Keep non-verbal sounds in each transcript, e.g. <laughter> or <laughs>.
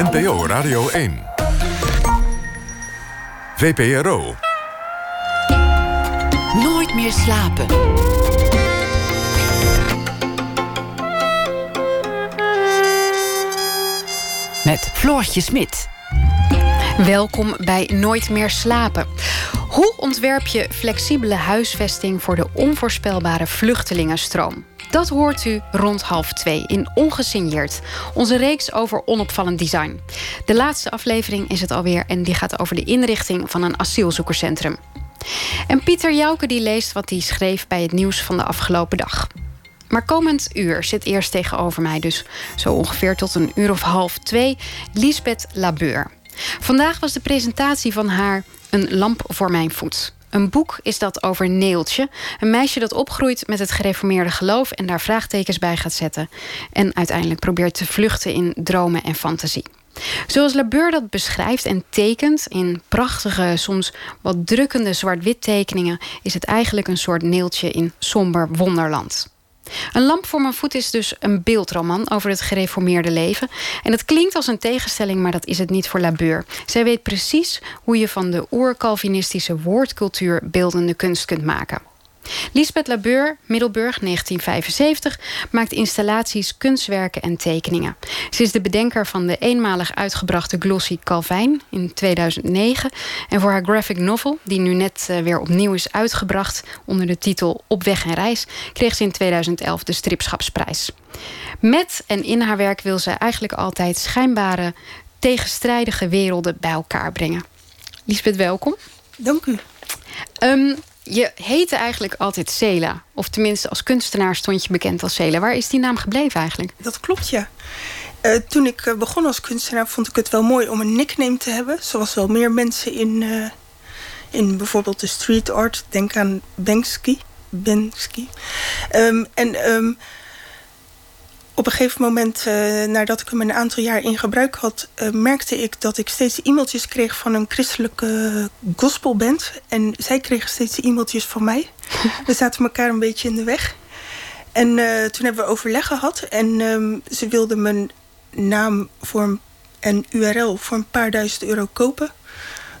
NPO Radio 1. VPRO. Nooit meer slapen. Met Floortje Smit. Welkom bij Nooit meer slapen. Hoe ontwerp je flexibele huisvesting voor de onvoorspelbare vluchtelingenstroom? Dat hoort u rond half twee in Ongesigneerd. Onze reeks over onopvallend design. De laatste aflevering is het alweer en die gaat over de inrichting van een asielzoekerscentrum. En Pieter Jouke die leest wat hij schreef bij het nieuws van de afgelopen dag. Maar komend uur zit eerst tegenover mij, dus zo ongeveer tot een uur of half twee, Lisbeth Labeur. Vandaag was de presentatie van haar Een lamp voor mijn voet. Een boek is dat over Neeltje. Een meisje dat opgroeit met het gereformeerde geloof en daar vraagtekens bij gaat zetten. En uiteindelijk probeert te vluchten in dromen en fantasie. Zoals Labeur dat beschrijft en tekent in prachtige, soms wat drukkende zwart-wit tekeningen, is het eigenlijk een soort neeltje in somber wonderland. Een lamp voor mijn voet is dus een beeldroman over het gereformeerde leven. En het klinkt als een tegenstelling, maar dat is het niet voor Labeur. Zij weet precies hoe je van de oer-Calvinistische woordcultuur beeldende kunst kunt maken. Lisbeth Labeur, Middelburg, 1975, maakt installaties, kunstwerken en tekeningen. Ze is de bedenker van de eenmalig uitgebrachte glossy Calvijn in 2009. En voor haar graphic novel, die nu net eh, weer opnieuw is uitgebracht onder de titel Op weg en reis, kreeg ze in 2011 de Stripschapsprijs. Met en in haar werk wil ze eigenlijk altijd schijnbare, tegenstrijdige werelden bij elkaar brengen. Lisbeth, welkom. Dank u. Um, je heette eigenlijk altijd Cela. Of tenminste, als kunstenaar stond je bekend als Cela. Waar is die naam gebleven eigenlijk? Dat klopt, ja. Uh, toen ik uh, begon als kunstenaar vond ik het wel mooi om een nickname te hebben. Zoals wel meer mensen in, uh, in bijvoorbeeld de street art. Denk aan Banksy. Banksy. Um, en um, op een gegeven moment, uh, nadat ik hem een aantal jaar in gebruik had, uh, merkte ik dat ik steeds e-mailtjes kreeg van een christelijke gospelband. En zij kregen steeds e-mailtjes van mij. <laughs> We zaten elkaar een beetje in de weg. En uh, toen hebben we overleg gehad. En um, ze wilden mijn naam voor een, en URL voor een paar duizend euro kopen.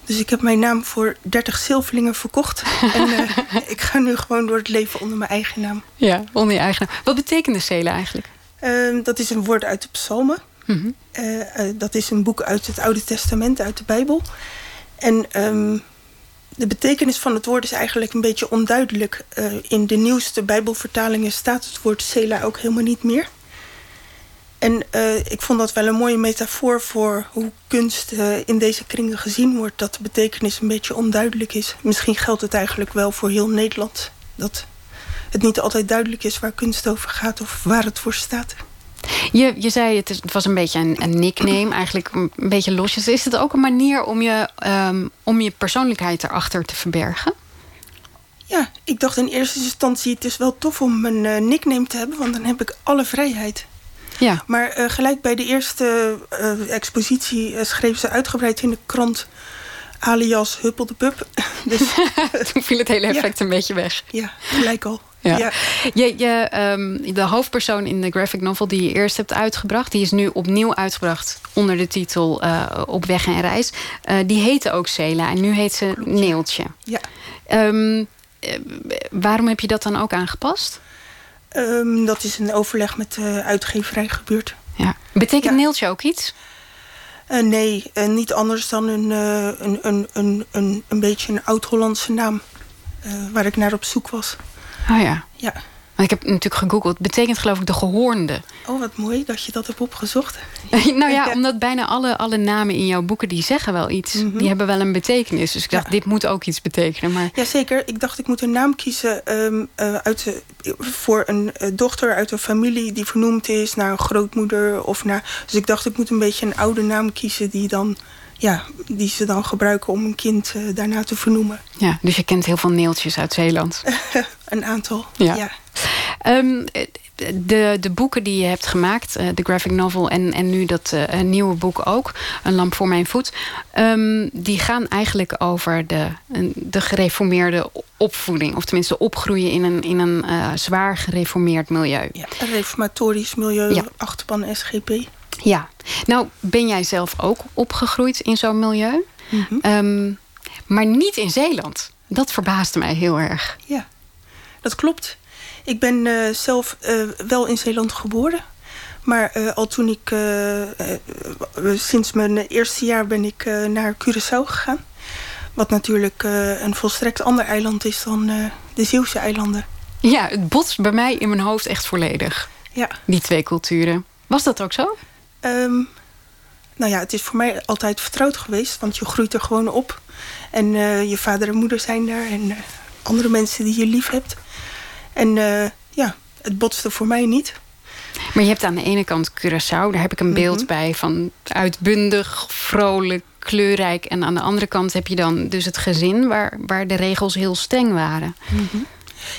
Dus ik heb mijn naam voor 30 zilverlingen verkocht. <laughs> en ik ga nu gewoon door het leven onder mijn eigen naam. Ja, onder je eigen naam. Wat betekende Cela eigenlijk? Uh, dat is een woord uit de psalmen. Mm -hmm. uh, uh, dat is een boek uit het Oude Testament, uit de Bijbel. En um, de betekenis van het woord is eigenlijk een beetje onduidelijk. Uh, in de nieuwste Bijbelvertalingen staat het woord Sela ook helemaal niet meer. En ik vond dat wel een mooie metafoor voor hoe kunst in deze kringen gezien wordt. Dat de betekenis een beetje onduidelijk is. Misschien geldt het eigenlijk wel voor heel Nederland. Dat het niet altijd duidelijk is waar kunst over gaat of waar het voor staat. Je, je zei het, is, het was een beetje een, een nickname, eigenlijk een, beetje losjes. Is het ook een manier om je, um, om je persoonlijkheid erachter te verbergen? Ja, ik dacht in eerste instantie het is wel tof om een uh, nickname te hebben, want dan heb ik alle vrijheid. Ja. Maar uh, gelijk bij de eerste uh, expositie schreef ze uitgebreid in de krant alias Huppel de Pup. <laughs> Dus, <laughs> Toen viel het hele effect ja. een beetje weg. Ja, gelijk al. Ja. ja. Je, je, um, de hoofdpersoon in de graphic novel die je eerst hebt uitgebracht... die is nu opnieuw uitgebracht onder de titel uh, Op weg en reis. Uh, die heette ook Cela en nu heet ze Neeltje. Ja. Um, uh, waarom heb je dat dan ook aangepast? Um, dat is een overleg met de uitgeverij gebeurd. Ja. Betekent ja. Neeltje ook iets? Nee, niet anders dan een, een, een, een, een, een beetje een oud-Hollandse naam. waar ik naar op zoek was. Oh ja. Ja. Want ik heb natuurlijk gegoogeld. Het betekent geloof ik de gehoornde. Oh, wat mooi dat je dat hebt opgezocht. <laughs> nou ja, omdat bijna alle, alle namen in jouw boeken... die zeggen wel iets. Mm -hmm. Die hebben wel een betekenis. Dus ik dacht, ja. dit moet ook iets betekenen. Maar... Jazeker. Ik dacht, ik moet een naam kiezen... Um, uh, uit de, voor een uh, dochter uit een familie die vernoemd is... naar een grootmoeder. Of naar, dus ik dacht, ik moet een beetje een oude naam kiezen... die dan ja, die ze dan gebruiken om een kind uh, daarna te vernoemen. Ja, dus je kent heel veel neeltjes uit Zeeland. <laughs> een aantal, ja. ja. Um, de, de boeken die je hebt gemaakt, uh, de graphic novel en, en nu dat uh, nieuwe boek ook, Een lamp voor mijn voet, um, die gaan eigenlijk over de, de gereformeerde opvoeding. Of tenminste opgroeien in een, in een uh, zwaar gereformeerd milieu. Ja, een reformatorisch milieu, ja. achterban SGP. Ja, nou ben jij zelf ook opgegroeid in zo'n milieu. Mhm. Ehm, maar niet in Zeeland. Dat verbaasde mij heel erg. Ja, dat klopt. Ik ben eh, zelf eh, wel in Zeeland geboren. Maar eh, al toen ik, sinds mijn eerste jaar ben ik naar Curaçao gegaan. Wat natuurlijk een volstrekt ander eiland is dan de Zeeuwse eilanden. Ja, het botst bij mij in mijn hoofd echt volledig. Ja. Die twee culturen. Was dat ook zo? Ehm, nou ja, het is voor mij altijd vertrouwd geweest, want je groeit er gewoon op. En eh, je vader en moeder zijn daar en eh, andere mensen die je lief hebt. En eh, ja, het botste voor mij niet. Maar je hebt aan de ene kant Curaçao, daar heb ik een beeld Mhm. bij van uitbundig, vrolijk, kleurrijk. En aan de andere kant heb je dan dus het gezin waar, waar de regels heel streng waren.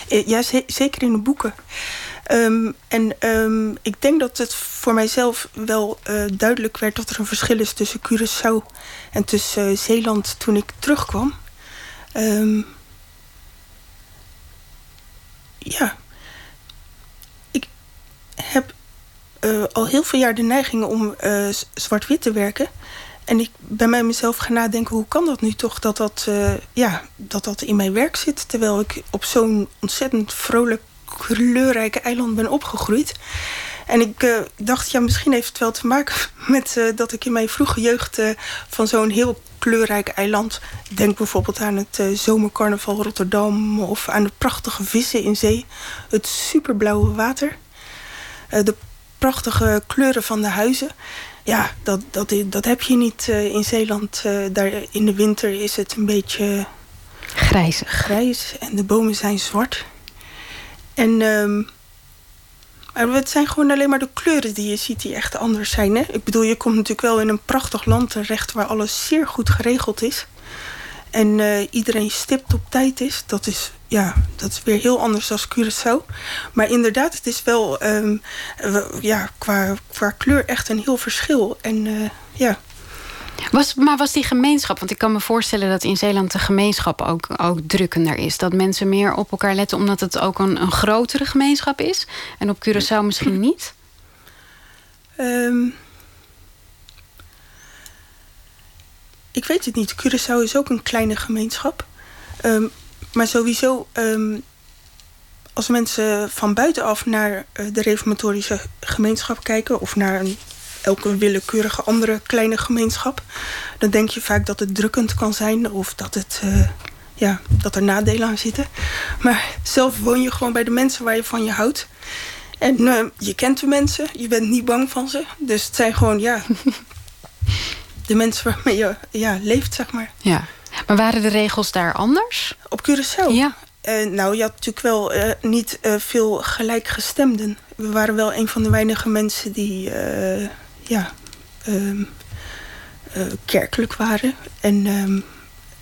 Eh, Ja, ze- zeker in de boeken. Ehm, en ehm, ik denk dat het voor mijzelf wel eh, duidelijk werd dat er een verschil is tussen Curaçao en tussen eh, Zeeland toen ik terugkwam. Ehm, ja, ik heb eh, al heel veel jaar de neiging om zwart-wit te werken. En ik ben bij mezelf gaan nadenken, hoe kan dat nu toch dat dat, ja, dat dat in mijn werk zit... terwijl ik op zo'n ontzettend vrolijk, kleurrijke eiland ben opgegroeid. En ik eh, dacht, ja, misschien heeft het wel te maken <laughs> met eh, dat ik in mijn vroege jeugd... eh, van zo'n heel kleurrijk eiland... denk bijvoorbeeld aan het zomercarnaval Rotterdam... of aan de prachtige vissen in zee, het superblauwe water... de prachtige kleuren van de huizen ja, dat, dat, dat heb je niet in Zeeland. Daar in de winter is het een beetje Grijzig. grijs en de bomen zijn zwart. En maar het zijn gewoon alleen maar de kleuren die je ziet die echt anders zijn. Hè? Ik bedoel, je komt natuurlijk wel in een prachtig land terecht waar alles zeer goed geregeld is. En eh, iedereen stipt op tijd is. Dat is, ja, dat is weer heel anders dan Curaçao. Maar inderdaad, het is wel ehm, ja, qua, qua kleur echt een heel verschil. En eh, ja, Was, maar was die gemeenschap, want ik kan me voorstellen dat in Zeeland de gemeenschap ook, ook drukkender is. Dat mensen meer op elkaar letten omdat het ook een, een grotere gemeenschap is. En op Curaçao misschien <clears throat> niet. Ehm, ik weet het niet. Curaçao is ook een kleine gemeenschap. Ehm, maar sowieso, ehm, als mensen van buitenaf naar eh, de reformatorische gemeenschap kijken... of naar een, elke willekeurige andere kleine gemeenschap... dan denk je vaak dat het drukkend kan zijn of dat, het, eh, ja, dat er nadelen aan zitten. Maar zelf woon je gewoon bij de mensen waar je van je houdt. En eh, je kent de mensen, je bent niet bang van ze. Dus het zijn gewoon, ja, <laughs> de mensen waarmee je ja, leeft, zeg maar. Ja. Maar waren de regels daar anders? Op Curaçao? Ja. Eh, nou, je had natuurlijk wel niet veel gelijkgestemden. We waren wel een van de weinige mensen die ja, ehm, eh, kerkelijk waren. En ehm,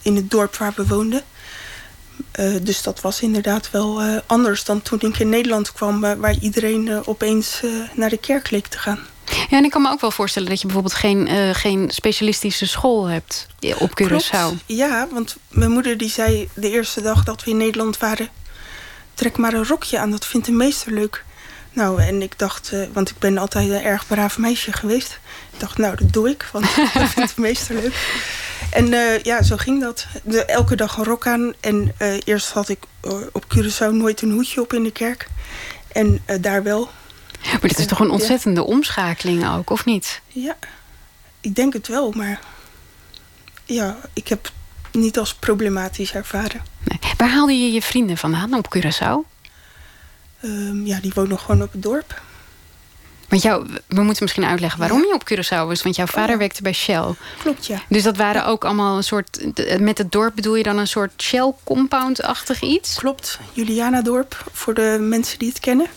in het dorp waar we woonden. Eh, dus dat was inderdaad wel eh, anders dan toen ik in Nederland kwam... waar iedereen opeens naar de kerk leek te gaan. Ja, en ik kan me ook wel voorstellen dat je bijvoorbeeld geen, geen specialistische school hebt op Curaçao. Ja, want mijn moeder die zei de eerste dag dat we in Nederland waren... trek maar een rokje aan, dat vindt de meester leuk. Nou, en ik dacht, eh, want ik ben altijd een erg braaf meisje geweest. Ik dacht, nou, dat doe ik, want <laughs> dat vindt de meester leuk. En eh, ja, zo ging dat. De, elke dag een rok aan. En eh, eerst had ik op Curaçao nooit een hoedje op in de kerk. En daar wel. Maar dit is toch een Ja. ontzettende omschakeling ook, of niet? Ja, ik denk het wel, maar... Ja, ik heb het niet als problematisch ervaren. Nee. Waar haalde je je vrienden vandaan op Curaçao? Ehm, ja, die wonen gewoon op het dorp. Want jou, we moeten misschien uitleggen waarom je op Curaçao was. Want jouw vader Oh. werkte bij Shell. Klopt, ja. Dus dat waren ook allemaal een soort... Met het dorp bedoel je dan een soort Shell-compound-achtig iets? Klopt, Julianadorp, voor de mensen die het kennen.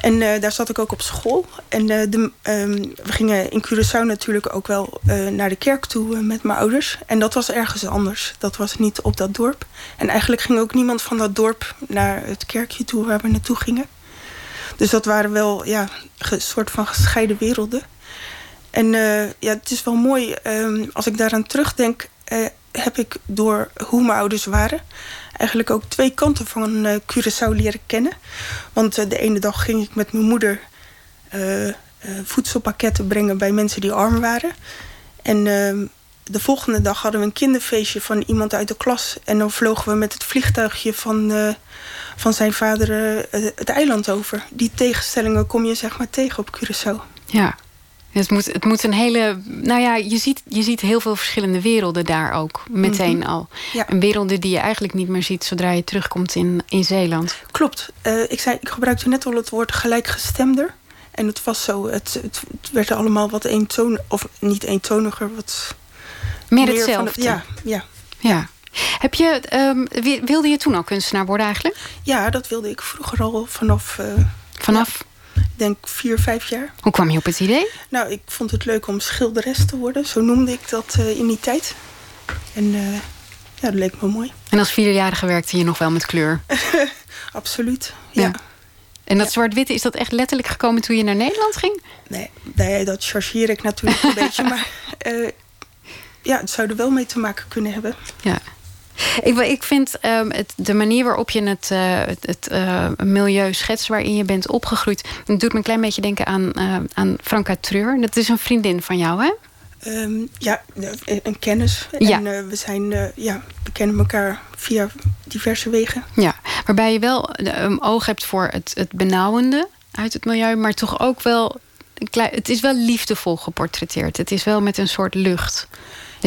En eh, daar zat ik ook op school. En eh, de, ehm, we gingen in Curaçao natuurlijk ook wel eh, naar de kerk toe met mijn ouders. En dat was ergens anders. Dat was niet op dat dorp. En eigenlijk ging ook niemand van dat dorp naar het kerkje toe waar we naartoe gingen. Dus dat waren wel ja, een soort van gescheiden werelden. En ja, het is wel mooi, ehm, als ik daaraan terugdenk, heb ik door hoe mijn ouders waren, eigenlijk ook twee kanten van eh Curaçao leren kennen. Want eh, de ene dag ging ik met mijn moeder eh, voedselpakketten brengen bij mensen die arm waren. En ehm, de volgende dag hadden we een kinderfeestje van iemand uit de klas. En dan vlogen we met het vliegtuigje van, uh, van zijn vader uh, het eiland over. Die tegenstellingen kom je zeg maar tegen op Curaçao. Ja, het moet, het moet een hele. Nou ja, je ziet, je ziet heel veel verschillende werelden daar ook. Meteen mm -hmm. al. Ja. Een werelden die je eigenlijk niet meer ziet zodra je terugkomt in, in Zeeland. Klopt. Uh, ik, zei, ik gebruikte net al het woord gelijkgestemder. En het was zo, het, het, werd allemaal wat eentonig, of niet eentoniger, wat meer, meer hetzelfde. Het, ja, ja. ja. Heb je, um, wilde je toen al kunstenaar worden eigenlijk? Ja, dat wilde ik vroeger al vanaf. Uh, vanaf? Ja, ik denk vier, vijf jaar. Hoe kwam je op het idee? Nou, ik vond het leuk om schilderes te worden. Zo noemde ik dat uh, in die tijd. En uh, ja, dat leek me mooi. En als vierjarige werkte je nog wel met kleur? <laughs> Absoluut, ja. ja. En dat ja. zwart-witte, is dat echt letterlijk gekomen toen je naar Nederland ging? Nee, nee dat chargeer ik natuurlijk een <laughs> beetje. Maar uh, ja, het zou er wel mee te maken kunnen hebben. Ja. Ik, ik vind um, het, de manier waarop je het, uh, het, het uh, milieu schetst waarin je bent opgegroeid... dat doet me een klein beetje denken aan, uh, aan Franka Treur. Dat is een vriendin van jou, hè? Um, ja, een kennis. Ja. En we, zijn, ja, we kennen elkaar via diverse wegen. Ja, waarbij je wel een oog hebt voor het, het benauwende uit het milieu... maar toch ook wel... Het is wel liefdevol geportretteerd. Het is wel met een soort lucht.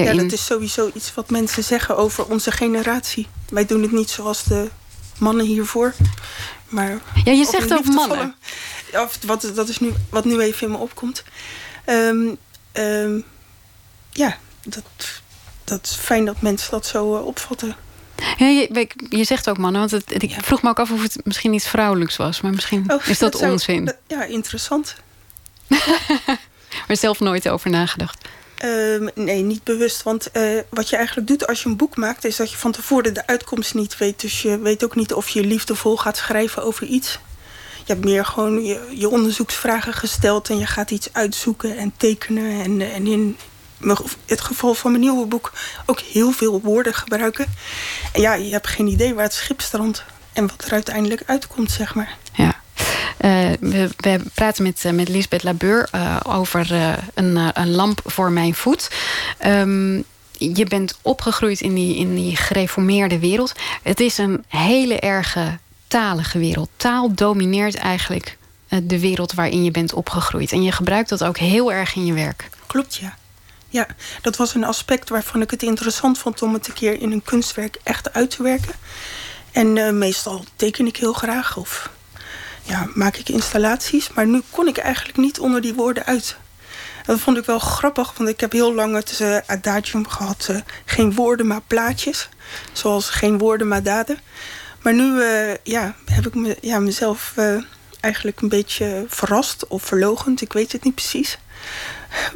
Ja, dat is sowieso iets wat mensen zeggen over onze generatie. Wij doen het niet zoals de mannen hiervoor. Maar ja, je zegt over mannen. Of wat, dat is nu, wat nu even in me opkomt. Um, um, ja, dat, dat is fijn dat mensen dat zo uh, opvatten. Ja, je, je, zegt ook mannen, want het, ik vroeg me ook af of het misschien iets vrouwelijks was. Maar misschien oh, is dat, dat onzin. Zou, ja, interessant. <laughs> maar zelf nooit over nagedacht. Uh, nee, niet bewust. Want uh, wat je eigenlijk doet als je een boek maakt... is dat je van tevoren de uitkomst niet weet. Dus je weet ook niet of je liefdevol gaat schrijven over iets. Je hebt meer gewoon je, je onderzoeksvragen gesteld... en je gaat iets uitzoeken en tekenen. En, en in het geval van mijn nieuwe boek ook heel veel woorden gebruiken. En ja, je hebt geen idee waar het schip strandt... en wat er uiteindelijk uitkomt, zeg maar. Ja. Uh, we, we, praten met, uh, met Lisbeth Labeur uh, over een, een, lamp voor mijn voet. Um, je bent opgegroeid in die, in die gereformeerde wereld. Het is een hele erge talige wereld. Taal domineert eigenlijk de wereld waarin je bent opgegroeid. En je gebruikt dat ook heel erg in je werk. Klopt, ja. Ja, dat was een aspect waarvan ik het interessant vond om het een keer in een kunstwerk echt uit te werken. En meestal teken ik heel graag of ja, maak ik installaties. Maar nu kon ik eigenlijk niet onder die woorden uit. Dat vond ik wel grappig, want ik heb heel lang het uh, adagium gehad. Uh, geen woorden, maar plaatjes. Zoals geen woorden, maar daden. Maar nu uh, ja, heb ik me, ja, mezelf eigenlijk een beetje verrast of verlogend. Ik weet het niet precies.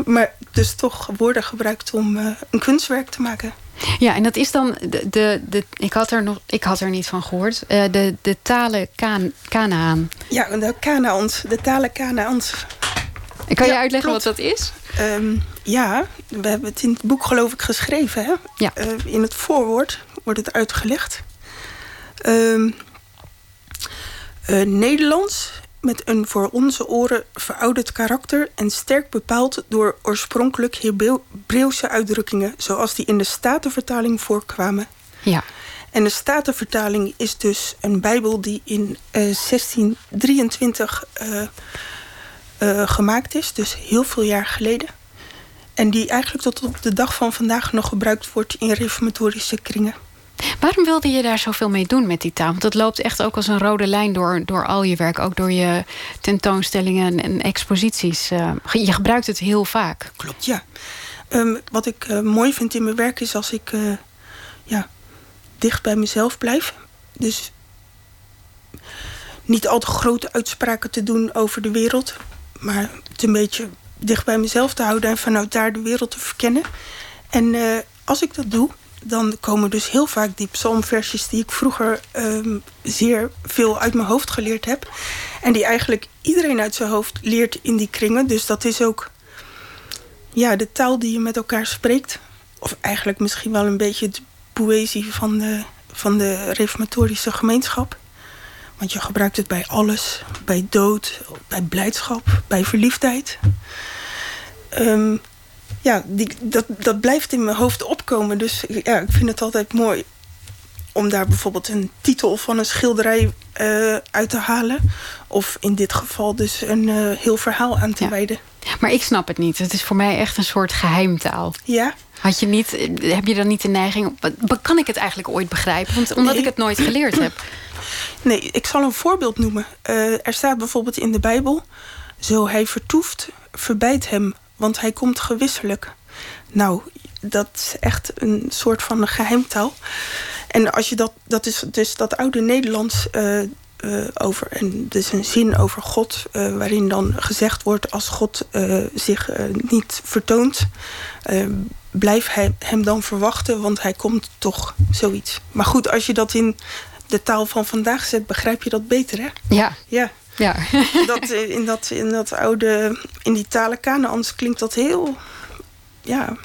Maar dus toch woorden gebruikt om een kunstwerk te maken. Ja, en dat is dan de, de, de ik, had er nog, ik had er niet van gehoord. Uh, de, de talen kan, Kanaan. Ja, de Kanaans, de talen Kanaans. Kan je ja, uitleggen klopt. wat dat is? Um, ja, we hebben het in het boek geloof ik geschreven. Hè? Ja. Uh, in het voorwoord wordt het uitgelegd. Um, uh, Nederlands met een voor onze oren verouderd karakter en sterk bepaald door oorspronkelijk Hebreeuwse uitdrukkingen, zoals die in de Statenvertaling voorkwamen. Ja. En de Statenvertaling is dus een Bijbel die in uh, 1623 uh, uh, gemaakt is, dus heel veel jaar geleden. En die eigenlijk tot op de dag van vandaag nog gebruikt wordt in reformatorische kringen. Waarom wilde je daar zoveel mee doen met die taal? Want dat loopt echt ook als een rode lijn door, door al je werk. Ook door je tentoonstellingen en exposities. Uh, je gebruikt het heel vaak. Klopt, ja. Um, wat ik uh, mooi vind in mijn werk is als ik uh, ja, dicht bij mezelf blijf. Dus niet al te grote uitspraken te doen over de wereld. Maar het een beetje dicht bij mezelf te houden en vanuit daar de wereld te verkennen. En als ik dat doe, dan komen dus heel vaak die psalmversjes die ik vroeger um, zeer veel uit mijn hoofd geleerd heb. En die eigenlijk iedereen uit zijn hoofd leert in die kringen. Dus dat is ook ja, de taal die je met elkaar spreekt. Of eigenlijk misschien wel een beetje de poëzie van de, van de reformatorische gemeenschap. Want je gebruikt het bij alles. Bij dood, bij blijdschap, bij verliefdheid. Ehm, ja, die, dat, dat blijft in mijn hoofd opkomen. Dus ja, ik vind het altijd mooi om daar bijvoorbeeld een titel van een schilderij uh, uit te halen. Of in dit geval dus een uh, heel verhaal aan te wijden. Maar ik snap het niet. Het is voor mij echt een soort geheimtaal. Ja. Had je niet, heb je dan niet de neiging... Kan ik het eigenlijk ooit begrijpen? Want, omdat ik het nooit geleerd heb. <clears throat> Nee, ik zal een voorbeeld noemen. Uh, er staat bijvoorbeeld in de Bijbel... Zo hij vertoeft, verbijt hem, want hij komt gewisselijk. Nou, dat is echt een soort van geheimtaal. En als je dat, dat is dus dat oude Nederlands uh, uh, over, en dus een zin over God, uh, waarin dan gezegd wordt: als God zich niet vertoont, blijf hij hem dan verwachten, want hij komt toch zoiets. Maar goed, als je dat in de taal van vandaag zet, begrijp je dat beter, hè? Ja. Ja. Ja. dat, in, dat, in dat oude, in die talen anders klinkt dat heel, ja,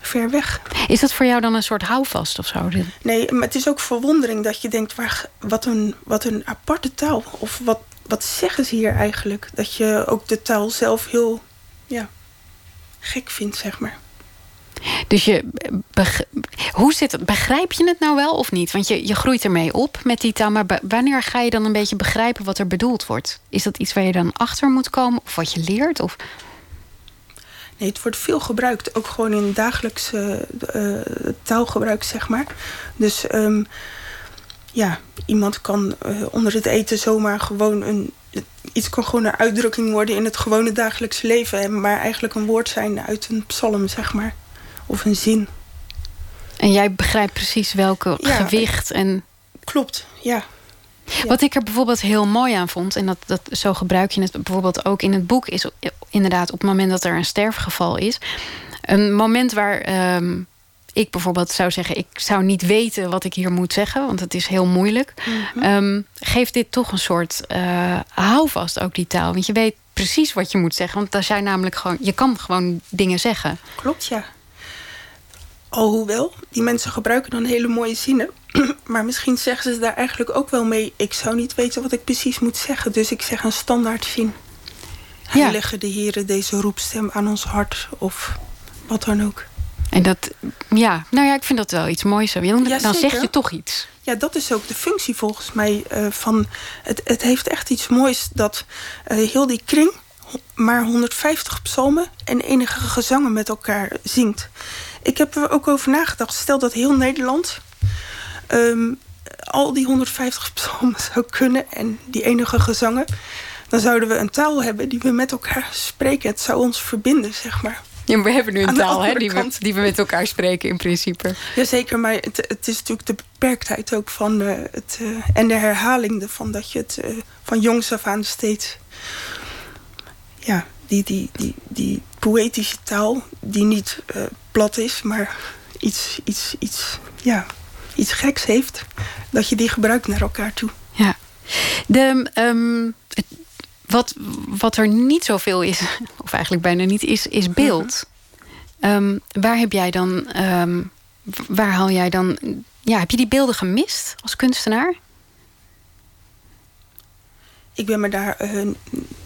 ver weg. Is dat voor jou dan een soort houvast of zo? Nee, maar het is ook verwondering dat je denkt... Waar, wat, een, wat een aparte taal. Of wat, wat zeggen ze hier eigenlijk? Dat je ook de taal zelf heel ja, gek vindt, zeg maar. Dus je, hoe zit het? Begrijp je het nou wel of niet? Want je, je groeit ermee op met die taal. Maar wanneer ga je dan een beetje begrijpen wat er bedoeld wordt? Is dat iets waar je dan achter moet komen? Of wat je leert? Of... Nee, het wordt veel gebruikt. Ook gewoon in dagelijks uh, taalgebruik, zeg maar. Dus um, ja, iemand kan uh, onder het eten zomaar gewoon een... Iets kan gewoon een uitdrukking worden in het gewone dagelijks leven. Maar eigenlijk een woord zijn uit een psalm, zeg maar. Of een zin. En jij begrijpt precies welke ja, gewicht en... Klopt, ja. Wat ik er bijvoorbeeld heel mooi aan vond, en dat, dat, zo gebruik je het bijvoorbeeld ook in het boek, is inderdaad op het moment dat er een sterfgeval is. Een moment waar um, ik bijvoorbeeld zou zeggen: ik zou niet weten wat ik hier moet zeggen, want het is heel moeilijk. Mm -hmm. um, geeft dit toch een soort uh, houvast, ook die taal. Want je weet precies wat je moet zeggen. Want als jij namelijk gewoon, je kan gewoon dingen zeggen. Klopt, ja. Alhoewel, die mensen gebruiken dan hele mooie zinnen. <clears throat> Maar misschien zeggen ze daar eigenlijk ook wel mee... ik zou niet weten wat ik precies moet zeggen. Dus ik zeg een standaard zin. Heilige ja. de Heren deze roepstem aan ons hart. Of wat dan ook. En dat, ja, nou ja, ik vind dat wel iets moois. Dan, ja, dan zeg je toch iets. Ja, dat is ook de functie volgens mij uh, van... Het, het heeft echt iets moois dat uh, heel die kring maar 150 psalmen en enige gezangen met elkaar zingt. Ik heb er ook over nagedacht. Stel dat heel Nederland um, al die 150 psalmen zou kunnen en die enige gezangen, dan zouden we een taal hebben die we met elkaar spreken. Het zou ons verbinden, zeg maar. Ja, we hebben nu een taal hè, die, we, die we met elkaar spreken in principe. Jazeker, maar het, het is natuurlijk de beperktheid ook van uh, het... Uh, en de herhaling ervan dat je het uh, van jongs af aan steeds... Ja, die, die, die, die poëtische taal die niet plat is, maar iets, iets, iets, ja, iets geks heeft, dat je die gebruikt naar elkaar toe. Ja. De, um, het, wat, wat er niet zoveel is, <laughs> of eigenlijk bijna niet is, is beeld. Um, waar heb jij dan, um, waar haal jij dan, ja, heb je die beelden gemist als kunstenaar? Ik ben me daar uh,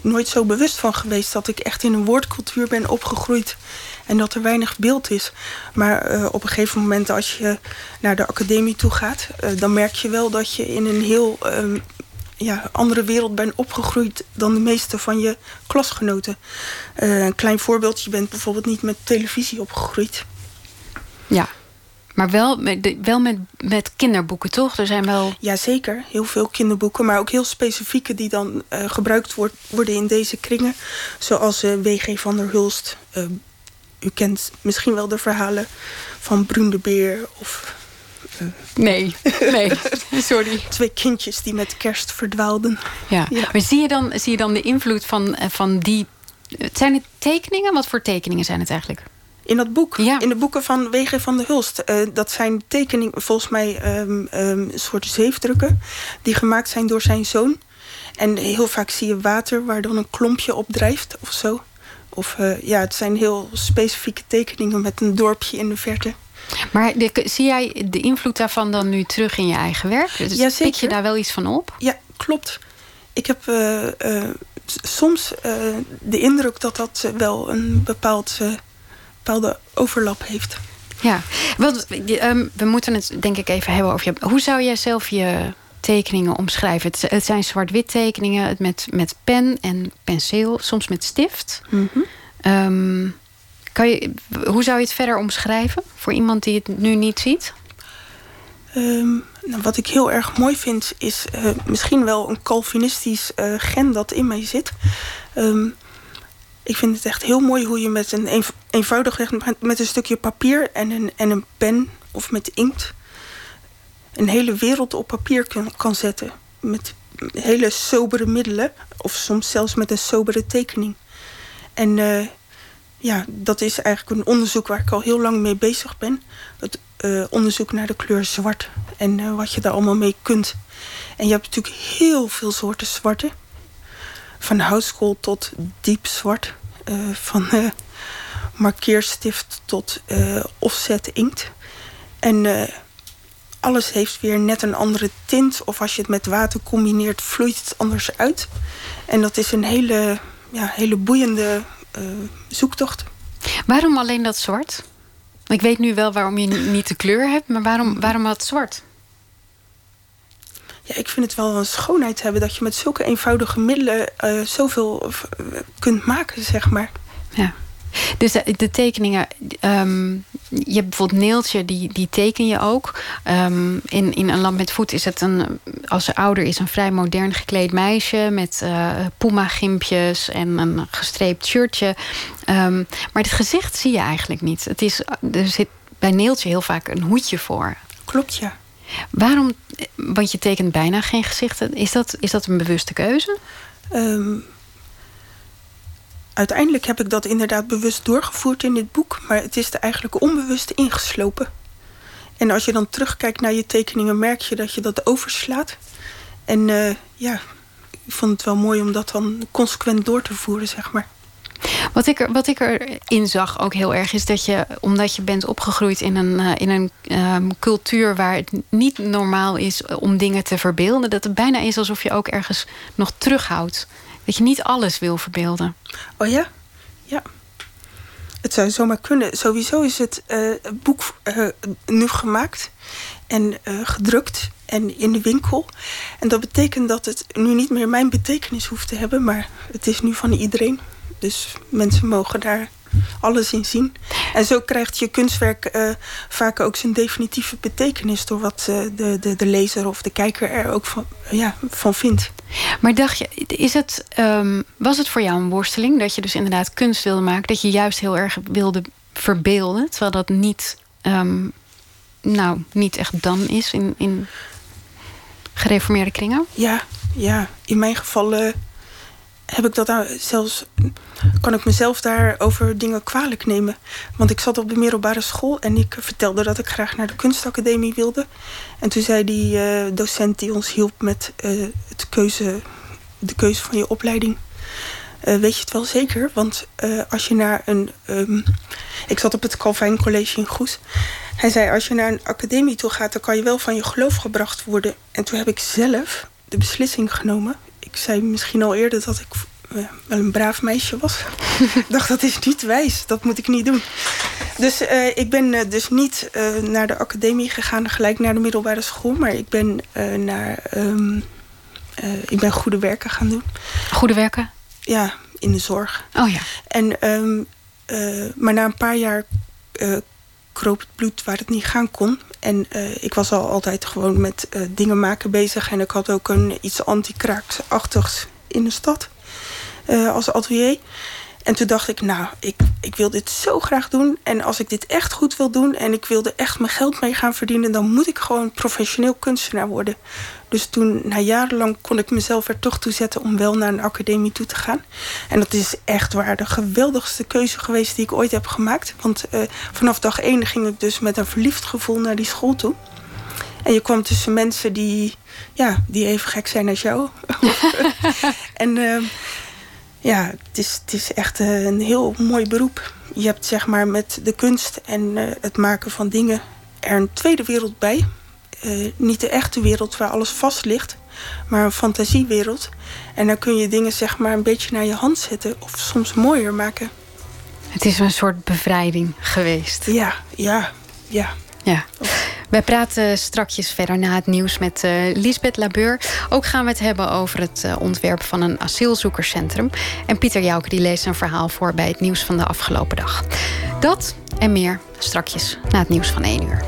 nooit zo bewust van geweest dat ik echt in een woordcultuur ben opgegroeid en dat er weinig beeld is. Maar uh, op een gegeven moment als je naar de academie toe gaat... Uh, dan merk je wel dat je in een heel um, ja, andere wereld bent opgegroeid... dan de meeste van je klasgenoten. Uh, een klein voorbeeld, je bent bijvoorbeeld niet met televisie opgegroeid. Ja, maar wel, met, wel met, met kinderboeken, toch? Er zijn wel... Jazeker, heel veel kinderboeken. Maar ook heel specifieke die dan uh, gebruikt wordt, worden in deze kringen. Zoals uh, W.G. van der Hulst, uh, u kent misschien wel de verhalen van Bruin de Beer of... Uh, nee, nee, <laughs> sorry. Twee kindjes die met kerst verdwaalden. Ja, ja. maar zie je, dan, zie je dan de invloed van, van die... Zijn het tekeningen? Wat voor tekeningen zijn het eigenlijk? In dat boek, ja. in de boeken van Wege van de Hulst. Uh, dat zijn tekeningen, volgens mij um, um, soort zeefdrukken... die gemaakt zijn door zijn zoon. En heel vaak zie je water waar dan een klompje op drijft of zo. Of uh, ja, het zijn heel specifieke tekeningen met een dorpje in de verte. Maar zie jij de invloed daarvan dan nu terug in je eigen werk? Dus Ja, Pik je zeker. daar wel iets van op? Ja, klopt. Ik heb eh, eh, soms eh, de indruk dat dat eh, wel een bepaald, eh, bepaalde overlap heeft. Ja, want ehm, we moeten het denk ik even hebben over je. Hoe zou jij zelf je tekeningen omschrijven? Het, het zijn zwart-wit tekeningen het met, met pen en penseel, soms met stift. Ehm, kan je, hoe zou je het verder omschrijven voor iemand die het nu niet ziet? Ehm, nou, wat ik heel erg mooi vind, is eh, misschien wel een Calvinistisch eh, gen dat in mij zit. Ehm, ik vind het echt heel mooi hoe je met een eenv- eenvoudig met- met een stukje papier en een, en een pen of met inkt een hele wereld op papier kan, kan zetten. Met hele sobere middelen, of soms zelfs met een sobere tekening. En eh, ja, dat is eigenlijk een onderzoek waar ik al heel lang mee bezig ben. Het eh, onderzoek naar de kleur zwart en eh, wat je daar allemaal mee kunt. En je hebt natuurlijk heel veel soorten zwarte. Van houtskool tot diep zwart. van markeerstift tot offset inkt. En alles heeft weer net een andere tint. Of als je het met water combineert, vloeit het anders uit. En dat is een hele, ja, hele boeiende eh, zoektocht. Waarom alleen dat zwart? Ik weet nu wel waarom je niet de kleur hebt, maar waarom, waarom dat zwart? Ja, ik vind het wel een schoonheid hebben dat je met zulke eenvoudige middelen eh, zoveel kunt maken, zeg maar. Ja. Dus de, de tekeningen, ehm, je hebt bijvoorbeeld Neeltje, die, die teken je ook. Ehm, in, in Een Land met Voet is het een, als ze ouder is, een vrij modern gekleed meisje met eh puma-gimpjes en een gestreept shirtje. Ehm, maar het gezicht zie je eigenlijk niet. Het is, er zit bij Neeltje heel vaak een hoedje voor. Klopt, ja. Waarom, want je tekent bijna geen gezichten, is dat, is dat een bewuste keuze? Uiteindelijk heb ik dat inderdaad bewust doorgevoerd in dit boek, maar het is er eigenlijk onbewust ingeslopen. En als je dan terugkijkt naar je tekeningen, merk je dat je dat overslaat. En eh, ja, ik vond het wel mooi om dat dan consequent door te voeren, zeg maar. Wat ik, er, wat ik erin zag ook heel erg is dat je, omdat je bent opgegroeid in een, eh, in een ehm, cultuur waar het niet normaal is om dingen te verbeelden, dat het bijna is alsof je ook ergens nog terughoudt. Dat je niet alles wil verbeelden. Oh ja? Ja. Het zou zomaar kunnen. Sowieso is het eh, boek eh, nu gemaakt en eh, gedrukt en in de winkel. En dat betekent dat het nu niet meer mijn betekenis hoeft te hebben, maar het is nu van iedereen. Dus mensen mogen daar alles in zien. En zo krijgt je kunstwerk eh, vaak ook zijn definitieve betekenis door wat eh, de, de, de lezer of de kijker er ook van, ja, van vindt. Maar dacht je, is het, ehm, was het voor jou een worsteling dat je dus inderdaad kunst wilde maken, dat je juist heel erg wilde verbeelden, terwijl dat niet, ehm, nou, niet echt dan is in, in gereformeerde kringen? Ja, ja. In mijn geval eh, heb ik dat zelfs. kan ik mezelf daarover dingen kwalijk nemen. Want ik zat op de middelbare school en ik vertelde dat ik graag naar de kunstacademie wilde. En toen zei die eh, docent die ons hielp met eh, het keuze, de keuze van je opleiding. eh, weet je het wel zeker? Want als je naar een. ehm, ik zat op het Calvijn College in Goes. Hij zei: Als je naar een academie toe gaat, dan kan je wel van je geloof gebracht worden. En toen heb ik zelf de beslissing genomen. Ik zei misschien al eerder dat ik eh, wel een braaf meisje was. <laughs> ik dacht, dat is niet wijs. Dat moet ik niet doen. Dus eh, ik ben eh, dus niet naar de academie gegaan, gelijk naar de middelbare school. Maar ik ben naar. ehm, eh, ik ben goede werken gaan doen. Goede werken? Ja, in de zorg. Oh ja. En, ehm, eh, maar na een paar jaar kroop bloed waar het niet gaan kon. En eh, ik was al altijd gewoon met eh, dingen maken bezig. En ik had ook een, iets anti-kraaksachtigs in de stad eh, als atelier. En toen dacht ik, nou, ik, ik wil dit zo graag doen. En als ik dit echt goed wil doen en ik wilde echt mijn geld mee gaan verdienen, dan moet ik gewoon professioneel kunstenaar worden. Dus toen, na jarenlang, kon ik mezelf er toch toe zetten om wel naar een academie toe te gaan. En dat is echt waar de geweldigste keuze geweest die ik ooit heb gemaakt. Want eh, vanaf dag één ging ik dus met een verliefd gevoel naar die school toe. En je kwam tussen mensen die, ja, die even gek zijn als jou. <laughs> en eh, ja, het is, het is echt eh, een heel mooi beroep. je hebt zeg maar met de kunst en uh, het maken van dingen er een tweede wereld bij. Uh, niet de echte wereld waar alles vast ligt, maar een fantasiewereld. En dan kun je dingen zeg maar een beetje naar je hand zetten of soms mooier maken. Het is een soort bevrijding geweest. Ja, ja, ja. Ja. Wij praten strakjes verder na het nieuws met uh, Lisbeth Labeur. Ook gaan we het hebben over het uh, ontwerp van een asielzoekerscentrum. En Pieter Jouke die leest een verhaal voor bij het nieuws van de afgelopen dag. Dat en meer strakjes na het nieuws van 1 uur.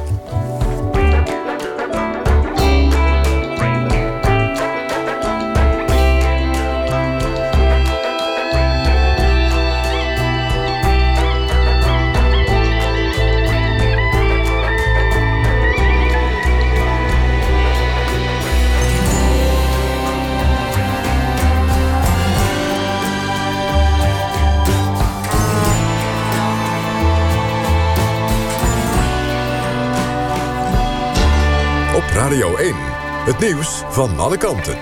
Radio 1. Het nieuws van alle kanten.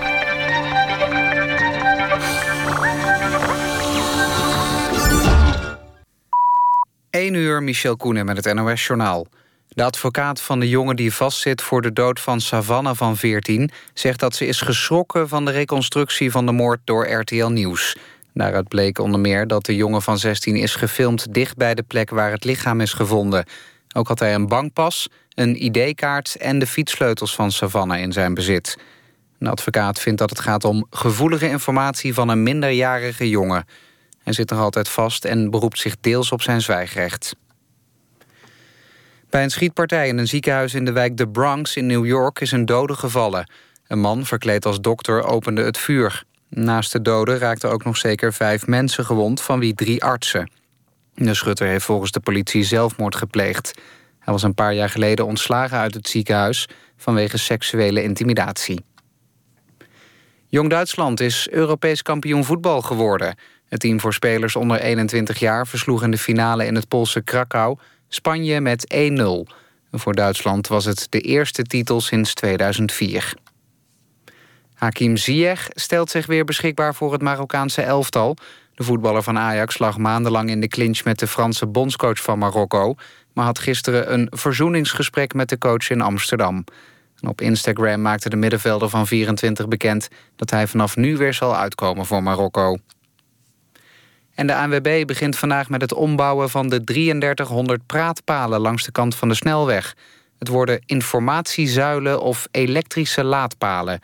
1 uur, Michel Koenen met het NOS-journaal. De advocaat van de jongen die vastzit voor de dood van Savannah van 14... zegt dat ze is geschrokken van de reconstructie van de moord door RTL Nieuws. Daaruit bleek onder meer dat de jongen van 16 is gefilmd... dicht bij de plek waar het lichaam is gevonden. Ook had hij een bankpas een ID-kaart en de fietssleutels van Savannah in zijn bezit. Een advocaat vindt dat het gaat om gevoelige informatie van een minderjarige jongen. Hij zit nog altijd vast en beroept zich deels op zijn zwijgrecht. Bij een schietpartij in een ziekenhuis in de wijk The Bronx in New York is een dode gevallen. Een man verkleed als dokter opende het vuur. Naast de doden raakten ook nog zeker vijf mensen gewond, van wie drie artsen. De schutter heeft volgens de politie zelfmoord gepleegd. Hij was een paar jaar geleden ontslagen uit het ziekenhuis vanwege seksuele intimidatie. Jong Duitsland is Europees kampioen voetbal geworden. Het team voor spelers onder 21 jaar versloeg in de finale in het Poolse Krakau Spanje met 1-0. Voor Duitsland was het de eerste titel sinds 2004. Hakim Ziyech stelt zich weer beschikbaar voor het Marokkaanse elftal. De voetballer van Ajax lag maandenlang in de clinch met de Franse bondscoach van Marokko maar had gisteren een verzoeningsgesprek met de coach in Amsterdam. En op Instagram maakte de middenvelder van 24 bekend dat hij vanaf nu weer zal uitkomen voor Marokko. En de ANWB begint vandaag met het ombouwen van de 3300 praatpalen langs de kant van de snelweg. Het worden informatiezuilen of elektrische laadpalen.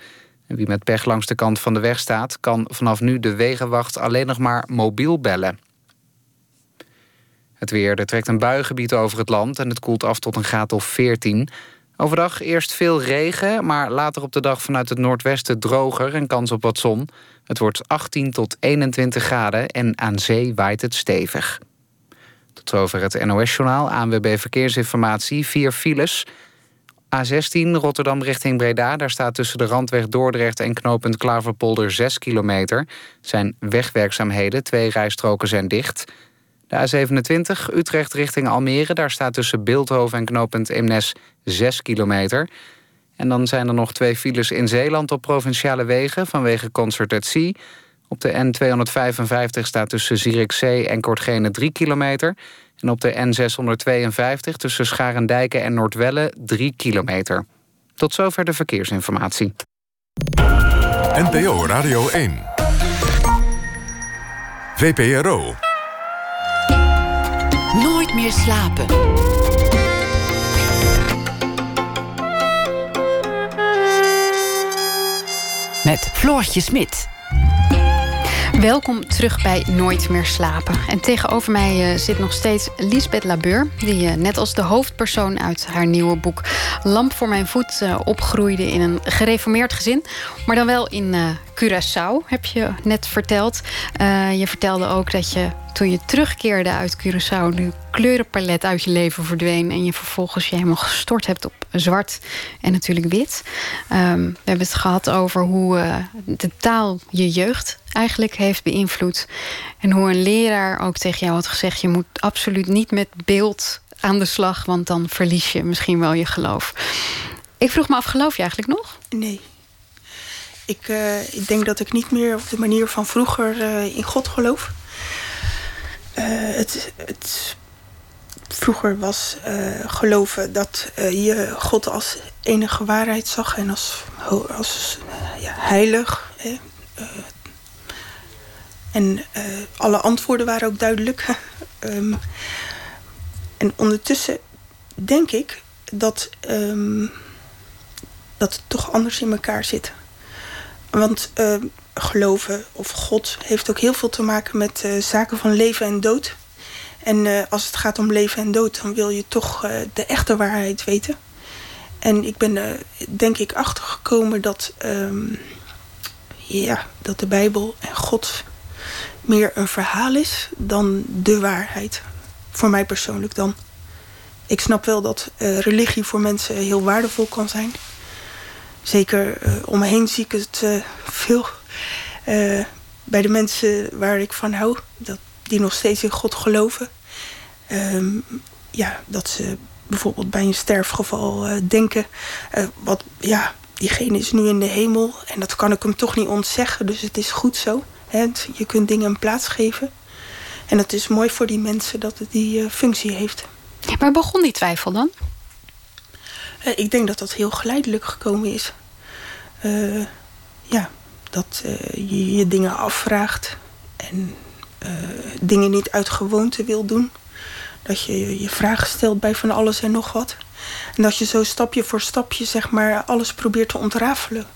Wie met pech langs de kant van de weg staat, kan vanaf nu de wegenwacht alleen nog maar mobiel bellen. Het weer, er trekt een buigebied over het land en het koelt af tot een graad of 14. Overdag eerst veel regen, maar later op de dag vanuit het noordwesten droger en kans op wat zon. Het wordt 18 tot 21 graden en aan zee waait het stevig. Tot zover het NOS-journaal, ANWB Verkeersinformatie, vier files. A16 Rotterdam richting Breda, daar staat tussen de Randweg Dordrecht en knooppunt Klaverpolder 6 kilometer. zijn wegwerkzaamheden, twee rijstroken zijn dicht... De A27 Utrecht richting Almere. Daar staat tussen Beeldhoven en knooppunt Eemnes 6 kilometer. En dan zijn er nog twee files in Zeeland op provinciale wegen... vanwege Concert at Sea. Op de N255 staat tussen Zierikzee en Kortgene 3 kilometer. En op de N652 tussen Scharendijken en Noordwelle 3 kilometer. Tot zover de verkeersinformatie. NPO Radio 1. VPRO. Nooit meer slapen. Met Floortje Smit. Welkom terug bij Nooit meer slapen. En tegenover mij uh, zit nog steeds Lisbeth Labeur... die uh, net als de hoofdpersoon uit haar nieuwe boek... Lamp voor mijn voet uh, opgroeide in een gereformeerd gezin. Maar dan wel in Curaçao, heb je net verteld. je vertelde ook dat je toen je terugkeerde uit Curaçao... de kleurenpalet uit je leven verdween... en je vervolgens je helemaal gestort hebt op zwart en natuurlijk wit. Um, we hebben het gehad over hoe uh, de taal je jeugd eigenlijk heeft beïnvloed. En hoe een leraar ook tegen jou had gezegd... je moet absoluut niet met beeld aan de slag... want dan verlies je misschien wel je geloof. Ik vroeg me af, geloof je eigenlijk nog? Nee. Ik, uh, ik denk dat ik niet meer op de manier van vroeger uh, in God geloof. het, het vroeger was geloven dat je God als enige waarheid zag en als, als ja, heilig. en alle antwoorden waren ook duidelijk. um, <laughs> en ondertussen denk ik dat, ehm, dat het toch anders in elkaar zit. Want ehm, geloven of God heeft ook heel veel te maken met uh, zaken van leven en dood. En uh, als het gaat om leven en dood, dan wil je toch de echte waarheid weten. En ik ben er denk ik achtergekomen dat, um, ja, dat de Bijbel en God meer een verhaal is dan de waarheid. Voor mij persoonlijk dan. Ik snap wel dat religie voor mensen heel waardevol kan zijn. Zeker uh, om me heen zie ik het uh, veel bij de mensen waar ik van hou. Dat, die nog steeds in God geloven. Um, ja, dat ze bijvoorbeeld bij een sterfgeval denken... wat, ja, diegene is nu in de hemel en dat kan ik hem toch niet ontzeggen. Dus het is goed zo. Hè? Je kunt dingen een plaats geven. En het is mooi voor die mensen dat het die functie heeft. Waar begon die twijfel dan? Uh, ik denk dat dat heel geleidelijk gekomen is. Uh, ja, dat uh, je je dingen afvraagt en dingen niet uit gewoonte wil doen. Dat je je vragen stelt bij van alles en nog wat. En dat je zo stapje voor stapje zeg maar alles probeert te ontrafelen.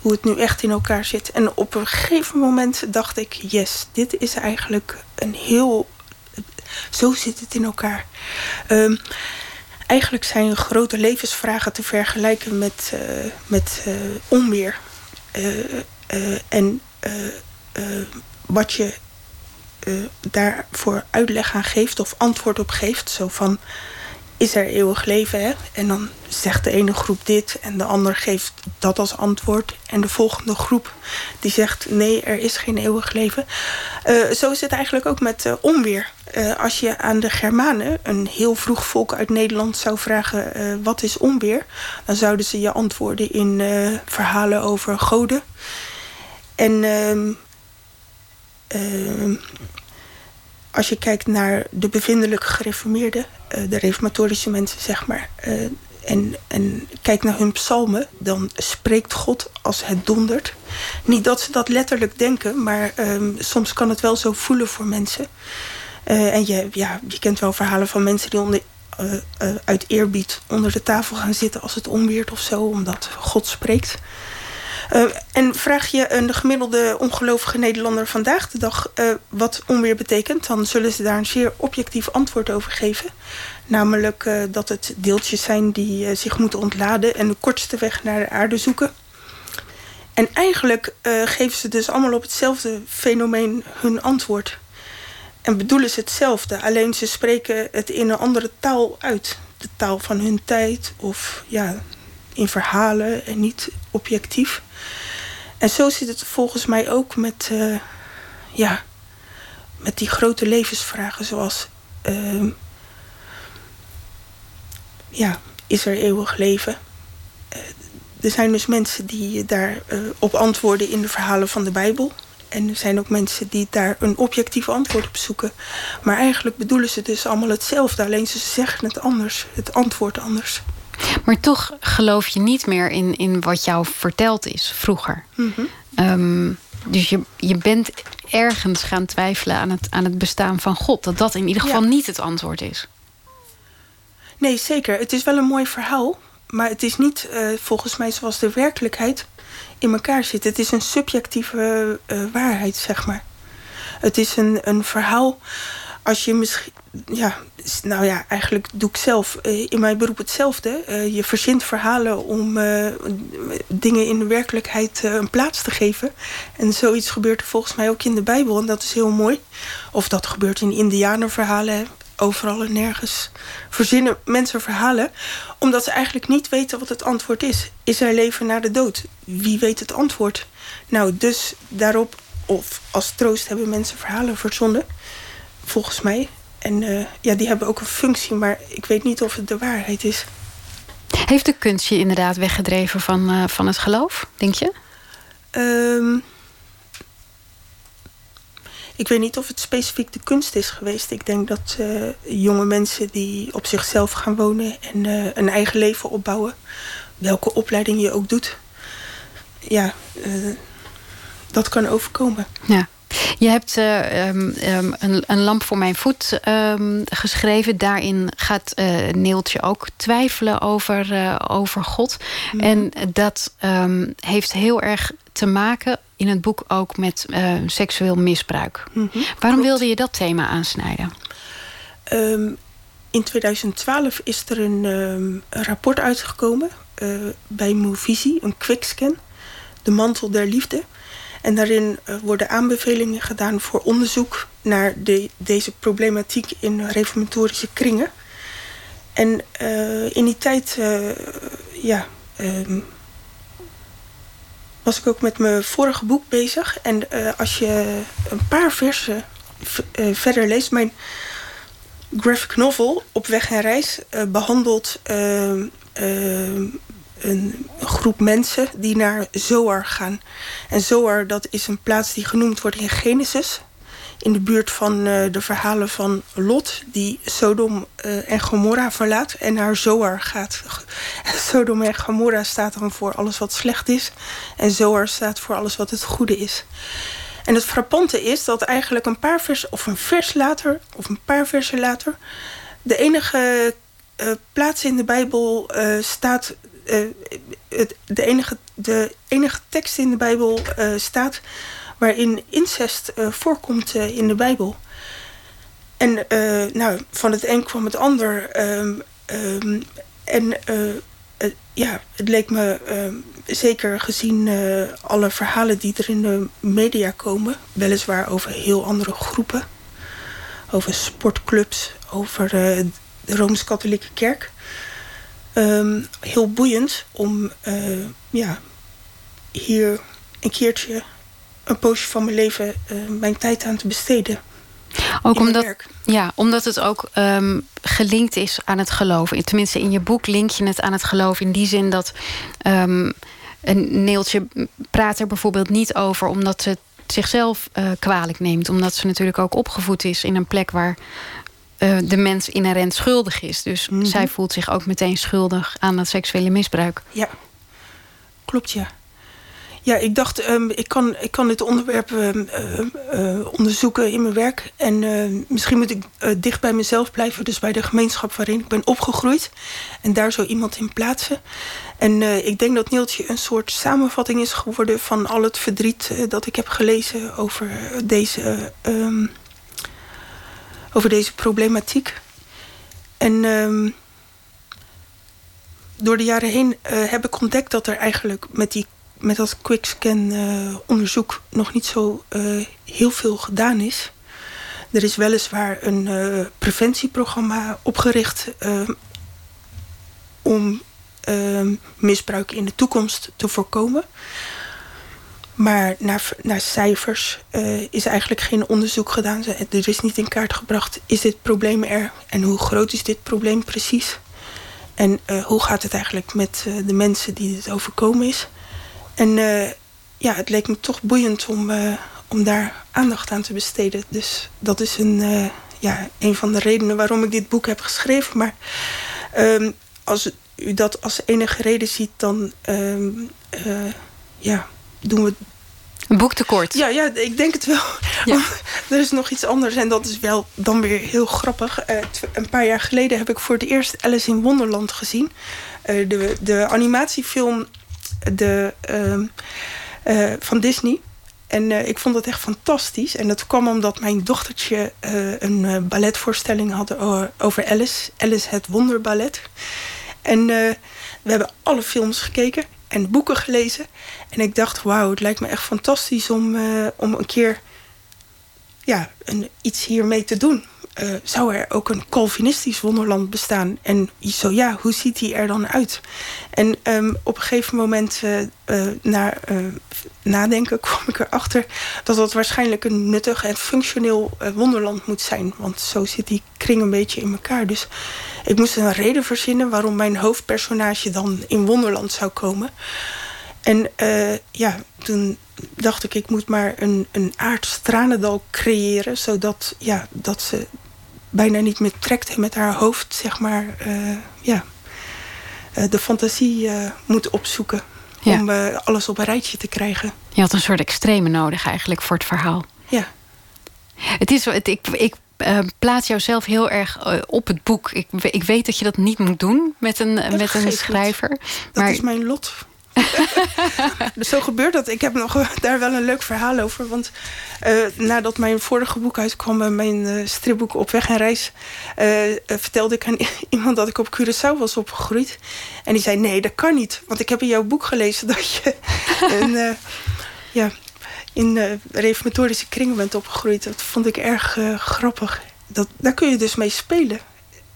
Hoe het nu echt in elkaar zit. En op een gegeven moment dacht ik, yes, dit is eigenlijk een heel zo zit het in elkaar. Um, eigenlijk zijn grote levensvragen te vergelijken met, uh, met uh, onweer. Uh, en wat je daarvoor uitleg aan geeft of antwoord op geeft. Zo van, is er eeuwig leven? Hè? En dan zegt de ene groep dit en de ander geeft dat als antwoord. En de volgende groep die zegt nee, er is geen eeuwig leven. Uh, zo is het eigenlijk ook met uh, onweer. Uh, als je aan de Germanen, een heel vroeg volk uit Nederland, zou vragen wat is onweer, dan zouden ze je antwoorden in verhalen over goden. En ehm, ehm, als je kijkt naar de bevindelijk gereformeerden, de reformatorische mensen, zeg maar, en, en kijk naar hun psalmen, dan spreekt God als het dondert. Niet dat ze dat letterlijk denken, maar um, soms kan het wel zo voelen voor mensen. Uh, en je, ja, je kent wel verhalen van mensen die onder, uit eerbied onder de tafel gaan zitten als het onweert of zo, omdat God spreekt. Uh, en vraag je een gemiddelde ongelovige Nederlander vandaag de dag uh, wat onweer betekent, dan zullen ze daar een zeer objectief antwoord over geven. Namelijk uh, dat het deeltjes zijn die zich moeten ontladen en de kortste weg naar de aarde zoeken. En eigenlijk geven ze dus allemaal op hetzelfde fenomeen hun antwoord. En bedoelen ze hetzelfde, alleen ze spreken het in een andere taal uit. De taal van hun tijd of ja, in verhalen en niet objectief. En zo zit het volgens mij ook met, uh, ja, met die grote levensvragen zoals... Uh, ja, is er eeuwig leven? Uh, er zijn dus mensen die daar uh, op antwoorden in de verhalen van de Bijbel. En er zijn ook mensen die daar een objectief antwoord op zoeken. Maar eigenlijk bedoelen ze dus allemaal hetzelfde. Alleen ze zeggen het anders, het antwoord anders. Maar toch geloof je niet meer in, in wat jou verteld is vroeger. Mm -hmm. um, dus je, je bent ergens gaan twijfelen aan het, aan het bestaan van God. Dat dat in ieder geval ja. niet het antwoord is. Nee, zeker. Het is wel een mooi verhaal. Maar het is niet uh, volgens mij zoals de werkelijkheid in elkaar zit. Het is een subjectieve uh, waarheid, zeg maar. Het is een, een verhaal. Als je misschien ja, nou ja, eigenlijk doe ik zelf in mijn beroep hetzelfde. Uh, je verzint verhalen om uh, dingen in de werkelijkheid een plaats te geven. En zoiets gebeurt er volgens mij ook in de Bijbel. En dat is heel mooi. Of dat gebeurt in indianerverhalen. Overal en nergens verzinnen mensen verhalen. Omdat ze eigenlijk niet weten wat het antwoord is. Is er leven na de dood? Wie weet het antwoord? Nou, dus daarop, of als troost hebben mensen verhalen verzonnen. Volgens mij. En uh, ja, die hebben ook een functie, maar ik weet niet of het de waarheid is. Heeft de kunst je inderdaad weggedreven van, uh, van het geloof, denk je? Um, ik weet niet of het specifiek de kunst is geweest. Ik denk dat uh, jonge mensen die op zichzelf gaan wonen en een eigen leven opbouwen, welke opleiding je ook doet, ja, dat kan overkomen. Ja. Je hebt uh, um, um, een, een, lamp voor mijn voet um, geschreven. Daarin gaat uh, Neeltje ook twijfelen over, uh, over God. Mm. En dat heeft heel erg te maken in het boek ook met seksueel misbruik. Mm -hmm. Waarom Klopt. wilde je dat thema aansnijden? in 2012 is er een, een rapport uitgekomen bij Movisie, een quickscan. De mantel der liefde. En daarin uh, worden aanbevelingen gedaan voor onderzoek naar de, deze problematiek in reformatorische kringen. En uh, in die tijd, uh, ja, um, was ik ook met mijn vorige boek bezig. En als je een paar versen verder leest, mijn graphic novel Op weg en reis behandelt ehm, ehm, een groep mensen die naar Zoar gaan. En Zoar, dat is een plaats die genoemd wordt in Genesis. In de buurt van uh, de verhalen van Lot, die Sodom uh, en Gomorra verlaat en naar Zoar gaat. <laughs> Sodom en Gomorra staat dan voor alles wat slecht is. En Zoar staat voor alles wat het goede is. En het frappante is dat eigenlijk een paar vers, of een vers later, of een paar versen later, de enige uh, plaats in de Bijbel staat het, de, enige, de enige tekst in de Bijbel uh, staat waarin incest uh, voorkomt in de Bijbel. En nou, van het een kwam het ander. Um, um, en ja, het leek me ehm, zeker gezien alle verhalen die er in de media komen, weliswaar over heel andere groepen, over sportclubs, over de Rooms-Katholieke Kerk um, heel boeiend om uh, ja, hier een keertje een poosje van mijn leven uh, mijn tijd aan te besteden. Ook omdat, ja, omdat het ook um, gelinkt is aan het geloven. Tenminste, in je boek link je het aan het geloof. In die zin dat um, een Neeltje praat er bijvoorbeeld niet over... omdat ze het zichzelf uh, kwalijk neemt. Omdat ze natuurlijk ook opgevoed is in een plek waar uh, de mens inherent schuldig is. Dus mm -hmm. zij voelt zich ook meteen schuldig aan dat seksuele misbruik. Ja, klopt ja. Ja, ik dacht, um, ik, kan, ik kan dit onderwerp uh, uh, onderzoeken in mijn werk. En misschien moet ik dicht bij mezelf blijven. Dus bij de gemeenschap waarin ik ben opgegroeid. En daar zo iemand in plaatsen. En ik denk dat Neeltje een soort samenvatting is geworden... van al het verdriet dat ik heb gelezen over deze um, over deze problematiek. En um, door de jaren heen uh, heb ik ontdekt dat er eigenlijk met, die, met dat quickscan uh, onderzoek nog niet zo uh, heel veel gedaan is. Er is weliswaar een preventieprogramma opgericht om ehm, misbruik in de toekomst te voorkomen. Maar naar, naar cijfers uh, is eigenlijk geen onderzoek gedaan. Er is niet in kaart gebracht, is dit probleem er? En hoe groot is dit probleem precies? En uh, hoe gaat het eigenlijk met uh, de mensen die dit overkomen is? En ja, het leek me toch boeiend om, om daar aandacht aan te besteden. Dus dat is een, ja, een van de redenen waarom ik dit boek heb geschreven. Maar um, als u dat als enige reden ziet, dan um, ja, doen we een boek tekort. Ja, ja, ik denk het wel. Ja. er is nog iets anders en dat is wel dan weer heel grappig. Uh, een paar jaar geleden heb ik voor het eerst Alice in Wonderland gezien. Uh, de, de animatiefilm de, uh, van Disney. En ik vond dat echt fantastisch. En dat kwam omdat mijn dochtertje een balletvoorstelling had over Alice. Alice het Wonderballet. En we hebben alle films gekeken en boeken gelezen. En ik dacht, wauw, het lijkt me echt fantastisch om, uh, om een keer ja, een, iets hiermee te doen. Uh, zou er ook een Calvinistisch wonderland bestaan? En zo ja, hoe ziet die er dan uit? En um, op een gegeven moment, uh, uh, na nadenken, <laughs> kwam ik erachter dat dat waarschijnlijk een nuttig en functioneel wonderland moet zijn. Want zo zit die kring een beetje in elkaar. Dus ik moest een reden verzinnen waarom mijn hoofdpersonage dan in Wonderland zou komen. En ja, toen dacht ik, ik moet maar een, een aards tranendal creëren... zodat ja, dat ze bijna niet meer trekt en met haar hoofd, zeg maar... ja, de fantasie moet opzoeken om alles op een rijtje te krijgen. Je had een soort extreme nodig eigenlijk voor het verhaal. Ja. Het is, het, ik, ik uh, plaats jouzelf heel erg uh, op het boek. Ik, ik weet dat je dat niet moet doen met een, met een schrijver. Dat maar... is mijn lot. <laughs> dus zo gebeurt dat. Ik heb nog daar wel een leuk verhaal over. Want uh, nadat mijn vorige boek uitkwam, mijn uh, stripboek Op Weg en Reis, uh, vertelde ik aan <laughs> iemand dat ik op Curaçao was opgegroeid. En die zei: Nee, dat kan niet. Want ik heb in jouw boek gelezen dat je <laughs> een, ja, in reformatorische kringen bent opgegroeid. Dat vond ik erg grappig. Dat, daar kun je dus mee spelen.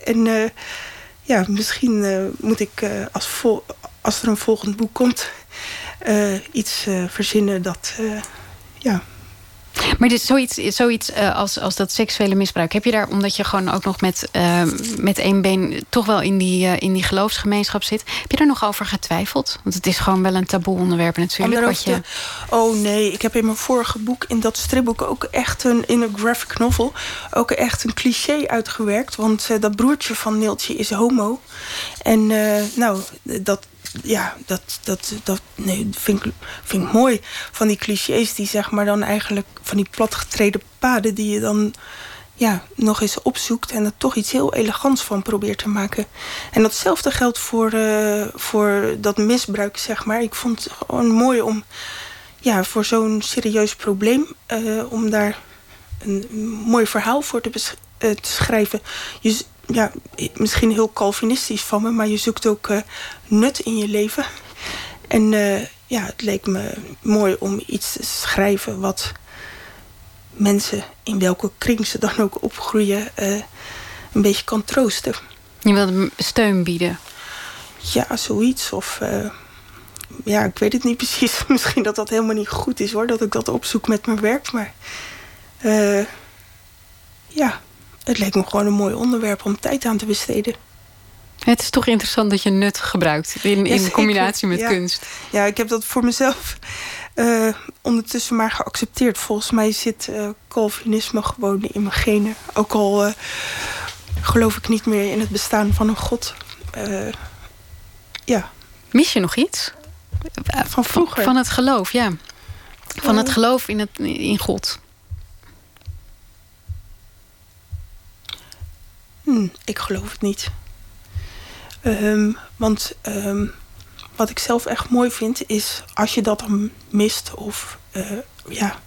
En ja, misschien moet ik als, vol, als er een volgend boek komt... iets verzinnen dat ja, maar dit, zoiets, zoiets als, als dat seksuele misbruik, heb je daar, omdat je gewoon ook nog met, met één been toch wel in die, in die geloofsgemeenschap zit, heb je daar nog over getwijfeld? Want het is gewoon wel een taboe onderwerp natuurlijk. Wat je... Oh nee, ik heb in mijn vorige boek, in dat stripboek, ook echt een, in een graphic novel, ook echt een cliché uitgewerkt. Want dat broertje van Neeltje is homo. En nou, dat, ja, dat, dat, dat nee, vind, ik, vind mooi. Van die clichés die zeg maar dan eigenlijk... van die platgetreden paden die je dan ja, nog eens opzoekt... en er toch iets heel elegants van probeert te maken. En datzelfde geldt voor, uh, voor dat misbruik, zeg maar. Ik vond het gewoon mooi om ja, voor zo'n serieus probleem... Uh, om daar een mooi verhaal voor te, te schrijven. Ja, misschien heel Calvinistisch van me, maar je zoekt ook uh, nut in je leven. En uh, ja, het leek me mooi om iets te schrijven wat mensen, in welke kring ze dan ook opgroeien, uh, een beetje kan troosten. Je wilt steun bieden? Ja, zoiets. Of ja, ik weet het niet precies. <laughs> Misschien dat dat helemaal niet goed is hoor, dat ik dat opzoek met mijn werk. Maar ja, het leek me gewoon een mooi onderwerp om tijd aan te besteden. Het is toch interessant dat je nut gebruikt in, in combinatie met kunst. Ja, ik heb dat voor mezelf uh, ondertussen maar geaccepteerd. Volgens mij zit uh, Calvinisme gewoon in mijn genen. Ook al uh, geloof ik niet meer in het bestaan van een god. ja. Mis je nog iets? Van vroeger? Van het geloof, ja. Van het geloof in, het, in God. Hm, ik geloof het niet. Um, want um, wat ik zelf echt mooi vind is als je dat dan mist of uh, ja,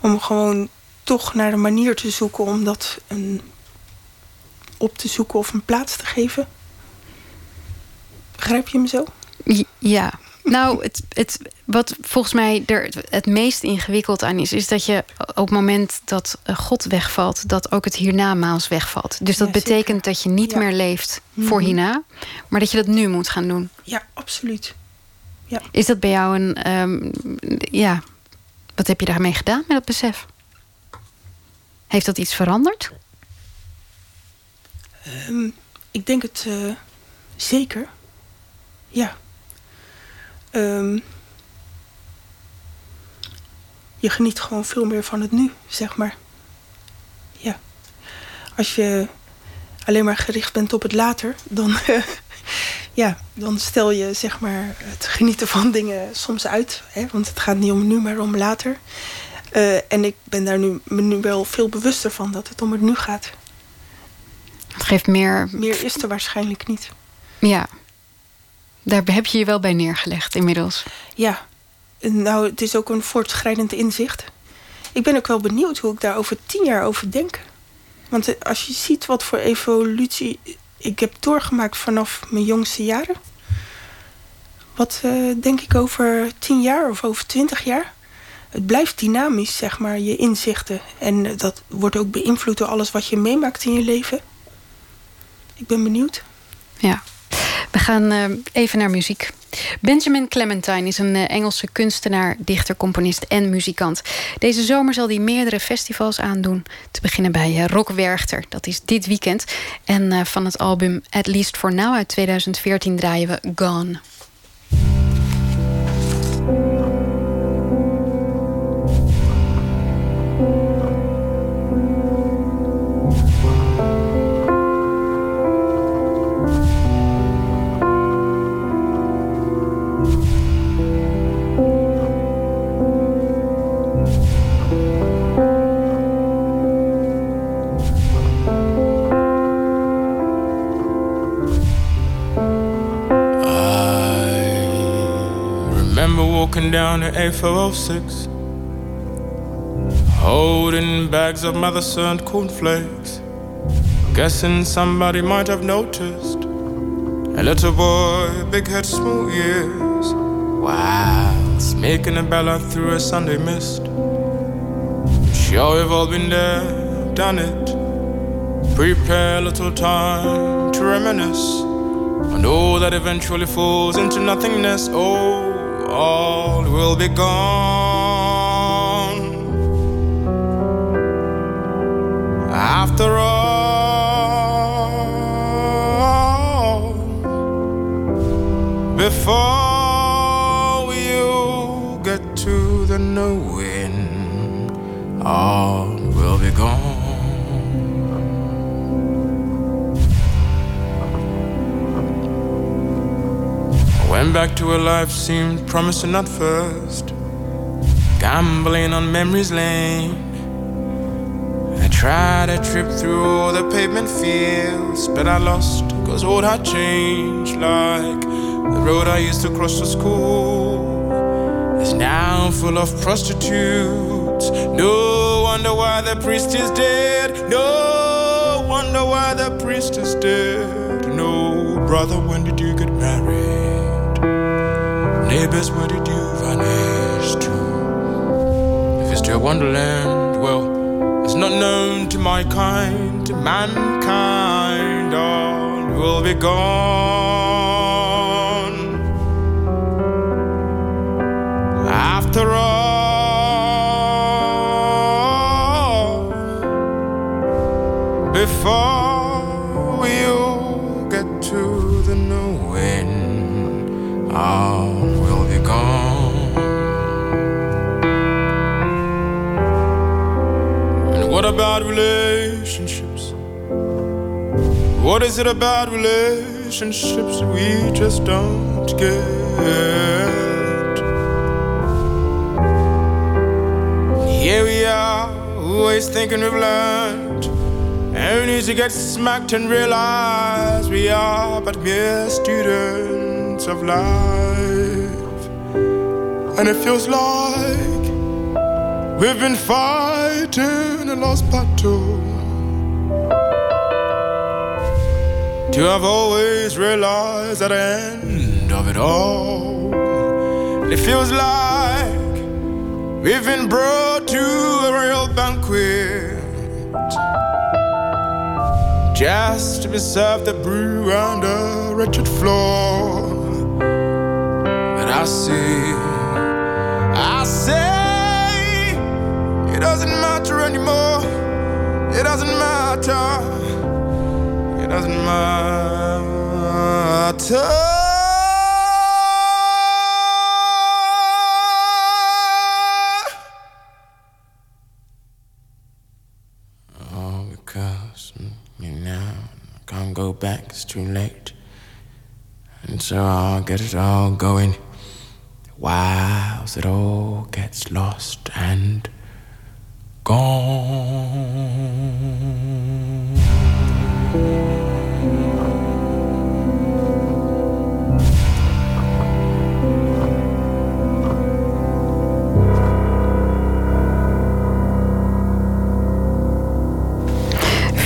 om gewoon toch naar een manier te zoeken om dat een, op te zoeken of een plaats te geven. Begrijp je me zo? Ja, nou, het, het, wat volgens mij er het meest ingewikkeld aan is, is dat je op het moment dat eh, God wegvalt, dat ook het hiernamaals wegvalt. Dus dat betekent dat je niet meer leeft voor mhm. hierna, maar dat je dat nu moet gaan doen. Ja, absoluut. Ja. Is dat bij jou een. Um, ja, wat heb je daarmee gedaan met dat besef? Heeft dat iets veranderd? Um, ik denk het uh, zeker. Ja. Um, je geniet gewoon veel meer van het nu, zeg maar. Ja. Als je alleen maar gericht bent op het later, dan, <laughs> ja, dan stel je zeg maar, het genieten van dingen soms uit. Hè? Want het gaat niet om nu, maar om later. Uh, en ik ben daar nu, me nu wel veel bewuster van dat het om het nu gaat. Het geeft meer. Meer is er waarschijnlijk niet. Ja. Daar heb je je wel bij neergelegd inmiddels. Ja, nou, het is ook een voortschrijdend inzicht. Ik ben ook wel benieuwd hoe ik daar over tien jaar over denk. Want eh, als je ziet wat voor evolutie ik heb doorgemaakt vanaf mijn jongste jaren. Wat uh, denk ik over tien jaar of over twintig jaar? Het blijft dynamisch, zeg maar, je inzichten. En eh, dat wordt ook beïnvloed door alles wat je meemaakt in je leven. Ik ben benieuwd. Ja. We gaan uh, even naar muziek. Benjamin Clementine is een uh, Engelse kunstenaar, dichter, componist en muzikant. Deze zomer zal hij meerdere festivals aandoen. Te beginnen bij uh, Rock Werchter, dat is dit weekend. En van het album At Least For Now uit 2014 draaien we Gone. Walking down the A406, holding bags of mother son cornflakes. Guessing somebody might have noticed a little boy, big head, small ears, wow, making a bella through a Sunday mist. Sure, we've all been there, done it. Prepare a little time to reminisce and all that eventually falls into nothingness. Oh, all will be gone. After all, before you get to the knowing, all back to a life seemed promising at first. Gambling on memory's lane. I tried a trip through all the pavement fields, but I lost, cause all had changed. Like the road I used to cross to school is now full of prostitutes. No wonder why the priest is dead. No wonder why the priest is dead. No, brother, when did you get married? Neighbors, where did you vanish to? If it's to a wonderland, well, it's not known to my kind, to mankind, all will be gone. After all, before about relationships? What is it about relationships that we just don't get? Here we are, always thinking we've learned. Only to get smacked and realize we are but mere students of life. And it feels like we've been fighting lost battle. To have always realized at the end of it all, it feels like we've been brought to a real banquet just to be served the brew on the wretched floor. But I see, doesn't matter. It doesn't matter. Oh, go back, it's too late. And so I'll get it all going whilst it all gets lost and gone.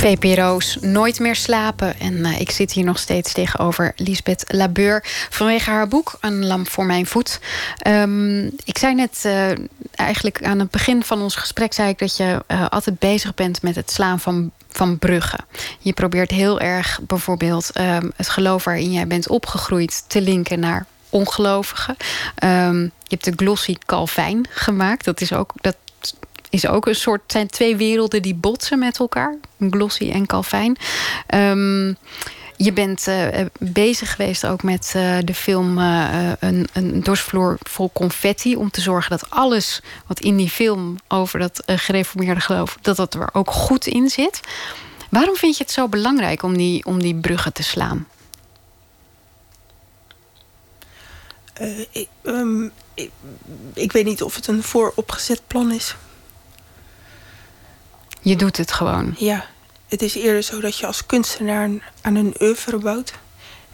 VPRO's Nooit meer slapen. En uh, ik zit hier nog steeds tegenover Lisbeth Labeur vanwege haar boek Een lamp voor mijn voet. Um, ik zei net, uh, eigenlijk aan het begin van ons gesprek, zei ik dat je uh, altijd bezig bent met het slaan van van bruggen. Je probeert heel erg bijvoorbeeld um, het geloof waarin jij bent opgegroeid te linken naar ongelovigen. Um, je hebt de glossy Calvijn gemaakt. Dat is ook dat is ook een soort zijn twee werelden die botsen met elkaar, glossy en Calvijn. Um, je bent uh, bezig geweest ook met uh, de film uh, een, een dorsvloer vol confetti. Om te zorgen dat alles wat in die film over dat gereformeerde geloof, dat dat er ook goed in zit. Waarom vind je het zo belangrijk om die, om die bruggen te slaan? Ik, um, ik, ik weet niet of het een vooropgezet plan is. Je doet het gewoon. Ja, het is eerder zo dat je als kunstenaar aan een oeuvre bouwt.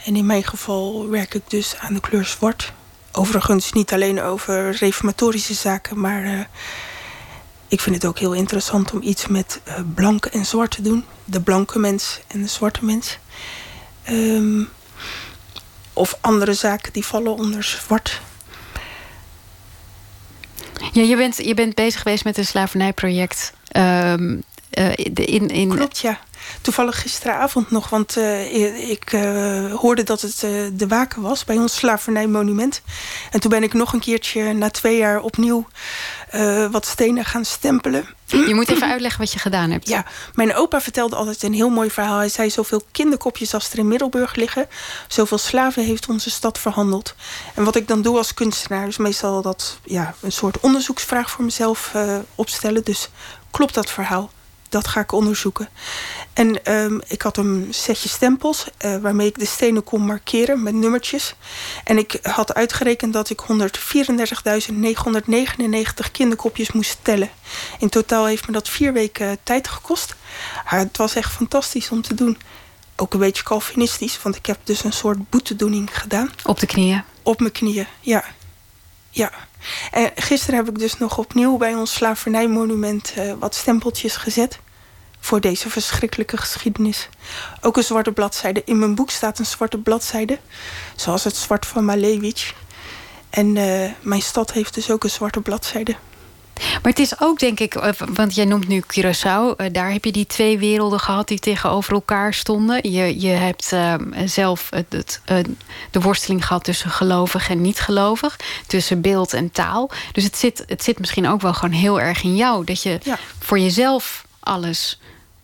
En in mijn geval werk ik dus aan de kleur zwart. overigens niet alleen over reformatorische zaken, maar uh, ik vind het ook heel interessant om iets met uh, blanke en zwart te doen. De blanke mens en de zwarte mens. Um, of andere zaken die vallen onder zwart. Ja, je bent, je bent bezig geweest met een slavernijproject. Um, uh, in, in... Klopt, ja. Toevallig gisteravond nog, want uh, ik uh, hoorde dat het de waken was bij ons slavernijmonument. En toen ben ik nog een keertje na twee jaar opnieuw wat stenen gaan stempelen. Je moet even uitleggen wat je gedaan hebt. Ja, mijn opa vertelde altijd een heel mooi verhaal. Hij zei: Zoveel kinderkopjes als er in Middelburg liggen, zoveel slaven heeft onze stad verhandeld. En wat ik dan doe als kunstenaar, is meestal dat ja, een soort onderzoeksvraag voor mezelf opstellen. Dus klopt dat verhaal? dat ga ik onderzoeken. En um, ik had een setje stempels uh, waarmee ik de stenen kon markeren met nummertjes. En ik had uitgerekend dat ik 134.999 kinderkopjes moest tellen. In totaal heeft me dat vier weken tijd gekost. Maar het was echt fantastisch om te doen. Ook een beetje calvinistisch, want ik heb dus een soort boetedoening gedaan. Op de knieën? Op mijn knieën, ja. Ja. En gisteren heb ik dus nog opnieuw bij ons slavernijmonument uh, wat stempeltjes gezet voor deze verschrikkelijke geschiedenis. Ook een zwarte bladzijde. In mijn boek staat een zwarte bladzijde, zoals het zwart van Malevich. En uh, mijn stad heeft dus ook een zwarte bladzijde. Maar het is ook, denk ik, eh, want jij noemt nu Curaçao. Eh, daar heb je die twee werelden gehad die tegenover elkaar stonden. Je, je hebt uh, zelf het, het, uh, de worsteling gehad tussen gelovig en niet gelovig. Tussen beeld en taal. Dus het zit, het zit misschien ook wel gewoon heel erg in jou. Dat je ja. voor jezelf alles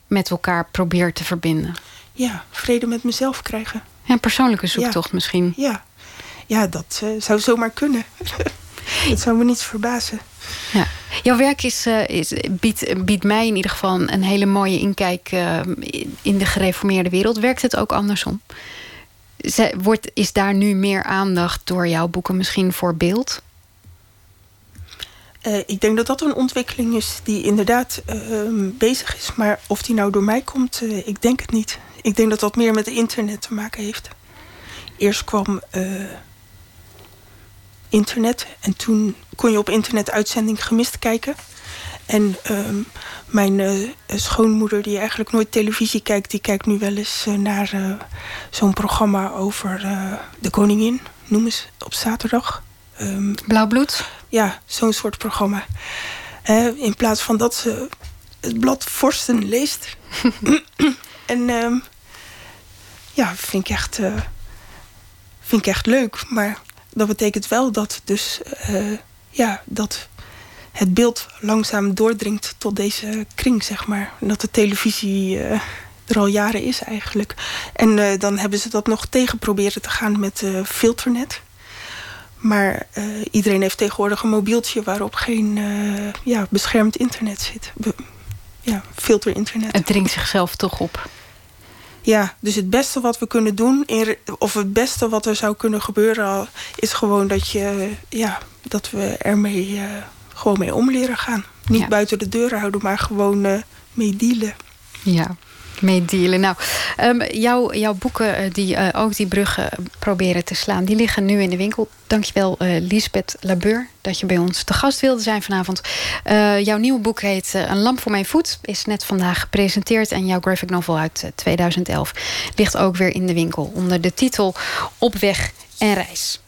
met elkaar probeert te verbinden. Ja, vrede met mezelf krijgen. Ja, een persoonlijke zoektocht ja. misschien. Ja, ja dat uh, zou zomaar kunnen. <laughs> Het zou me niets verbazen. Ja. Jouw werk is, uh, is, biedt, biedt mij in ieder geval een hele mooie inkijk uh, in de gereformeerde wereld. Werkt het ook andersom? Zij, wordt, is daar nu meer aandacht door jouw boeken misschien voor beeld? Uh, ik denk dat dat een ontwikkeling is die inderdaad uh, bezig is. Maar of die nou door mij komt, ik denk het niet. Ik denk dat dat meer met internet te maken heeft. Eerst kwam internet en toen kon je op internet uitzending gemist kijken. En ehm, mijn schoonmoeder, die eigenlijk nooit televisie kijkt, die kijkt nu wel eens naar zo'n programma over de koningin, noemen ze op zaterdag. Um, Blauw bloed? Ja, zo'n soort programma. In plaats van dat ze het blad Vorsten leest. <laughs> en um, ja, vind ik, echt, vind ik echt leuk. Maar dat betekent wel dat dus uh, ja, dat het beeld langzaam doordringt tot deze kring, zeg maar. En dat de televisie er al jaren is eigenlijk. En dan hebben ze dat nog tegen proberen te gaan met filternet. Maar iedereen heeft tegenwoordig een mobieltje waarop geen ja, beschermd internet zit. Ja, filter internet. Het dringt zichzelf toch op. Ja, dus het beste wat we kunnen doen, of het beste wat er zou kunnen gebeuren, is gewoon dat, je, ja, dat we ermee uh, gewoon mee om leren gaan. Niet ja. buiten de deur houden, maar gewoon mee dealen. Ja, mee dealen. Nou, um, jouw, jouw boeken die uh, ook die bruggen proberen te slaan, die liggen nu in de winkel. Dankjewel uh, Lisbeth Labeur dat je bij ons te gast wilde zijn vanavond. Jouw nieuwe boek heet Een lamp voor mijn voet. Is net vandaag gepresenteerd. En jouw graphic novel uit 2011 ligt ook weer in de winkel. Onder de titel Op weg en reis.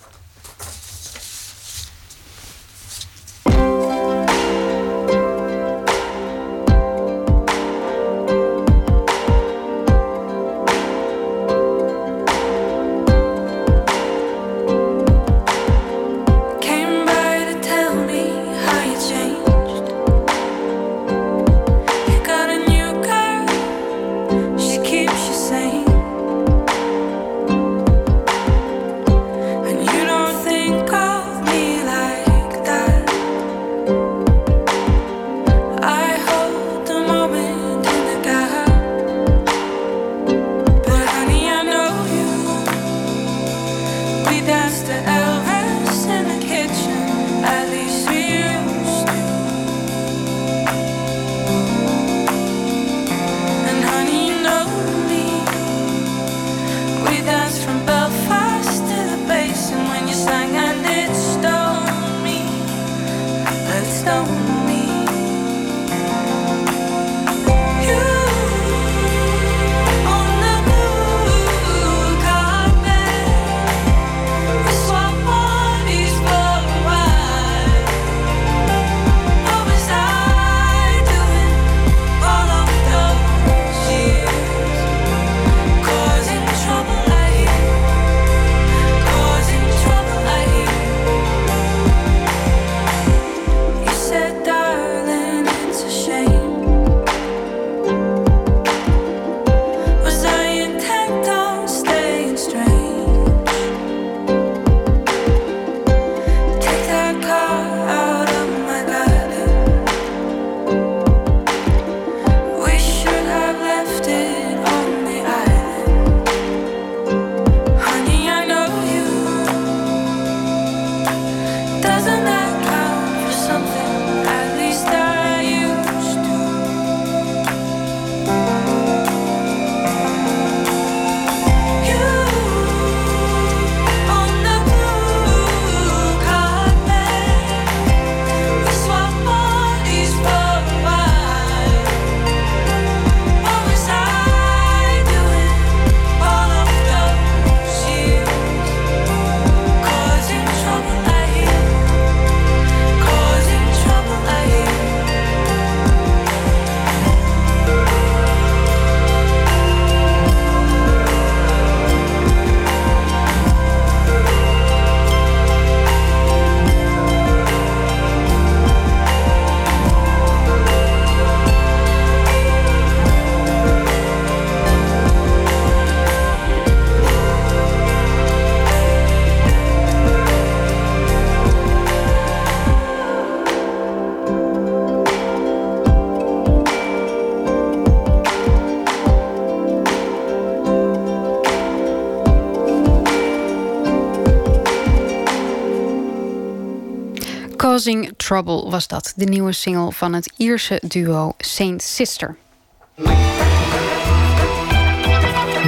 Causing Trouble was dat, de nieuwe single van het Ierse duo Saint Sister.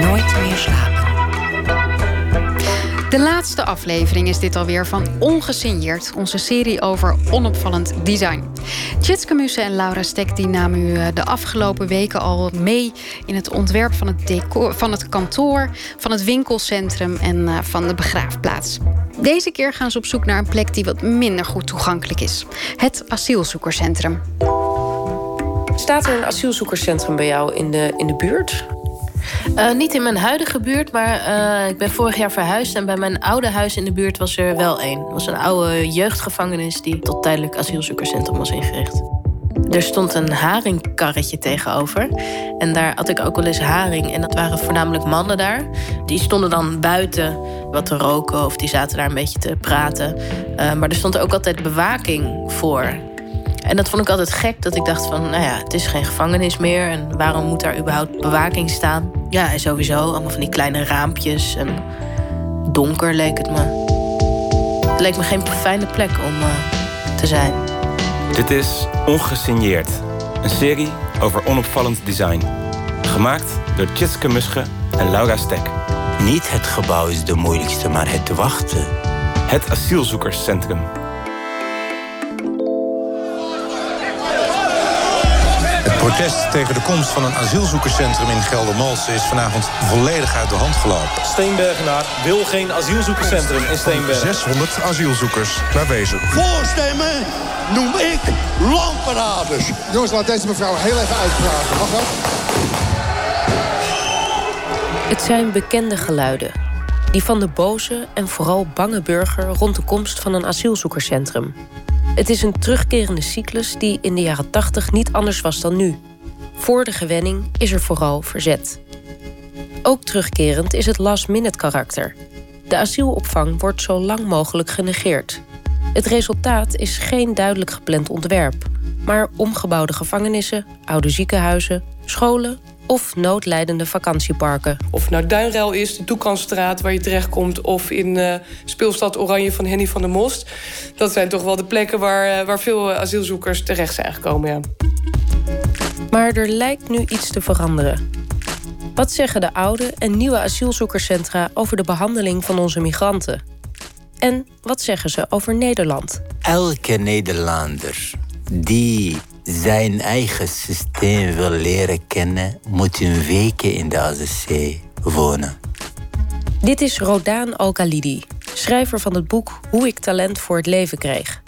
Nooit meer slapen. De laatste aflevering is dit alweer van Ongesigneerd, onze serie over onopvallend design. Tjitske Musse en Laura Stek die namen u eh, de afgelopen weken al mee in het ontwerp van het, decor, van het kantoor, van het winkelcentrum en eh, van de begraafplaats. Deze keer gaan ze op zoek naar een plek die wat minder goed toegankelijk is: het asielzoekerscentrum. Staat er een asielzoekerscentrum bij jou in de, in de buurt? Uh, niet in mijn huidige buurt, maar uh, ik ben vorig jaar verhuisd. En bij mijn oude huis in de buurt was er wel één. Het was een oude jeugdgevangenis die tot tijdelijk asielzoekerscentrum was ingericht. Er stond een haringkarretje tegenover. En daar had ik ook wel eens haring. En dat waren voornamelijk mannen daar. Die stonden dan buiten wat te roken of die zaten daar een beetje te praten. Uh, maar er stond ook altijd bewaking voor. En dat vond ik altijd gek, dat ik dacht van, nou ja, het is geen gevangenis meer. En waarom moet daar überhaupt bewaking staan? Ja, en sowieso, allemaal van die kleine raampjes en donker leek het me. Het leek me geen fijne plek om uh, te zijn. Dit is Ongesigneerd, een serie over onopvallend design. Gemaakt door Tjitske Musche en Laura Stek. Niet het gebouw is de moeilijkste, maar het wachten. Het asielzoekerscentrum. Protest tegen de komst van een asielzoekerscentrum in Geldermalsen is vanavond volledig uit de hand gelopen. Steenbergenaar wil geen asielzoekerscentrum in Steenberg. 600 asielzoekers aanwezig. Voorstemmen noem ik landverraders. Jongens, laat deze mevrouw heel even uitpraten. Mag dat? Het zijn bekende geluiden. Die van de boze en vooral bange burger rond de komst van een asielzoekerscentrum. Het is een terugkerende cyclus die in de jaren 80 niet anders was dan nu. Voor de gewenning is er vooral verzet. Ook terugkerend is het last-minute karakter. De asielopvang wordt zo lang mogelijk genegeerd. Het resultaat is geen duidelijk gepland ontwerp, maar omgebouwde gevangenissen, oude ziekenhuizen, scholen of noodlijdende vakantieparken. Of het nou Duinruil is, de Toekanstraat waar je terechtkomt... of in uh, Speelstad Oranje van Henny van der Most. Dat zijn toch wel de plekken waar, uh, waar veel asielzoekers terecht zijn gekomen. Ja. Maar er lijkt nu iets te veranderen. Wat zeggen de oude en nieuwe asielzoekerscentra over de behandeling van onze migranten? En wat zeggen ze over Nederland? Elke Nederlander die zijn eigen systeem wil leren kennen, moet een weken in de AZC wonen. Dit is Rodaan Al-Khalidi, schrijver van het boek Hoe ik talent voor het leven kreeg.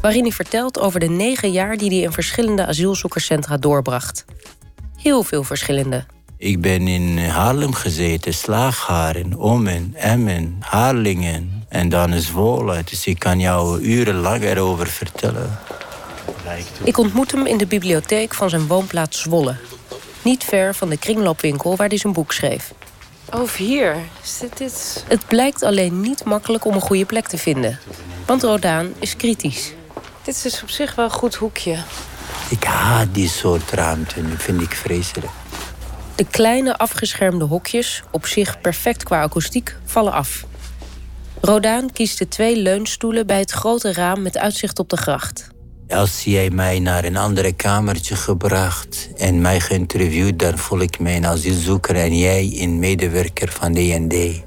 Waarin hij vertelt over de negen jaar die hij in verschillende asielzoekerscentra doorbracht. Heel veel verschillende. Ik ben in Haarlem gezeten, Slaagharen, Ommen, Emmen, Haarlingen en dan in Zwolle. Dus ik kan jou urenlang erover vertellen. Ik ontmoet hem in de bibliotheek van zijn woonplaats Zwolle. Niet ver van de kringloopwinkel waar hij zijn boek schreef. Oh, hier. Dit, dit... Het blijkt alleen niet makkelijk om een goede plek te vinden. Want Rodaan is kritisch. Dit is dus op zich wel een goed hoekje. Ik haat die soort ruimte. Dat vind ik vreselijk. De kleine afgeschermde hokjes, op zich perfect qua akoestiek, vallen af. Rodaan kiest de twee leunstoelen bij het grote raam met uitzicht op de gracht. Als jij mij naar een andere kamertje gebracht en mij geïnterviewd, dan voel ik mij een asielzoeker en jij een medewerker van D&D.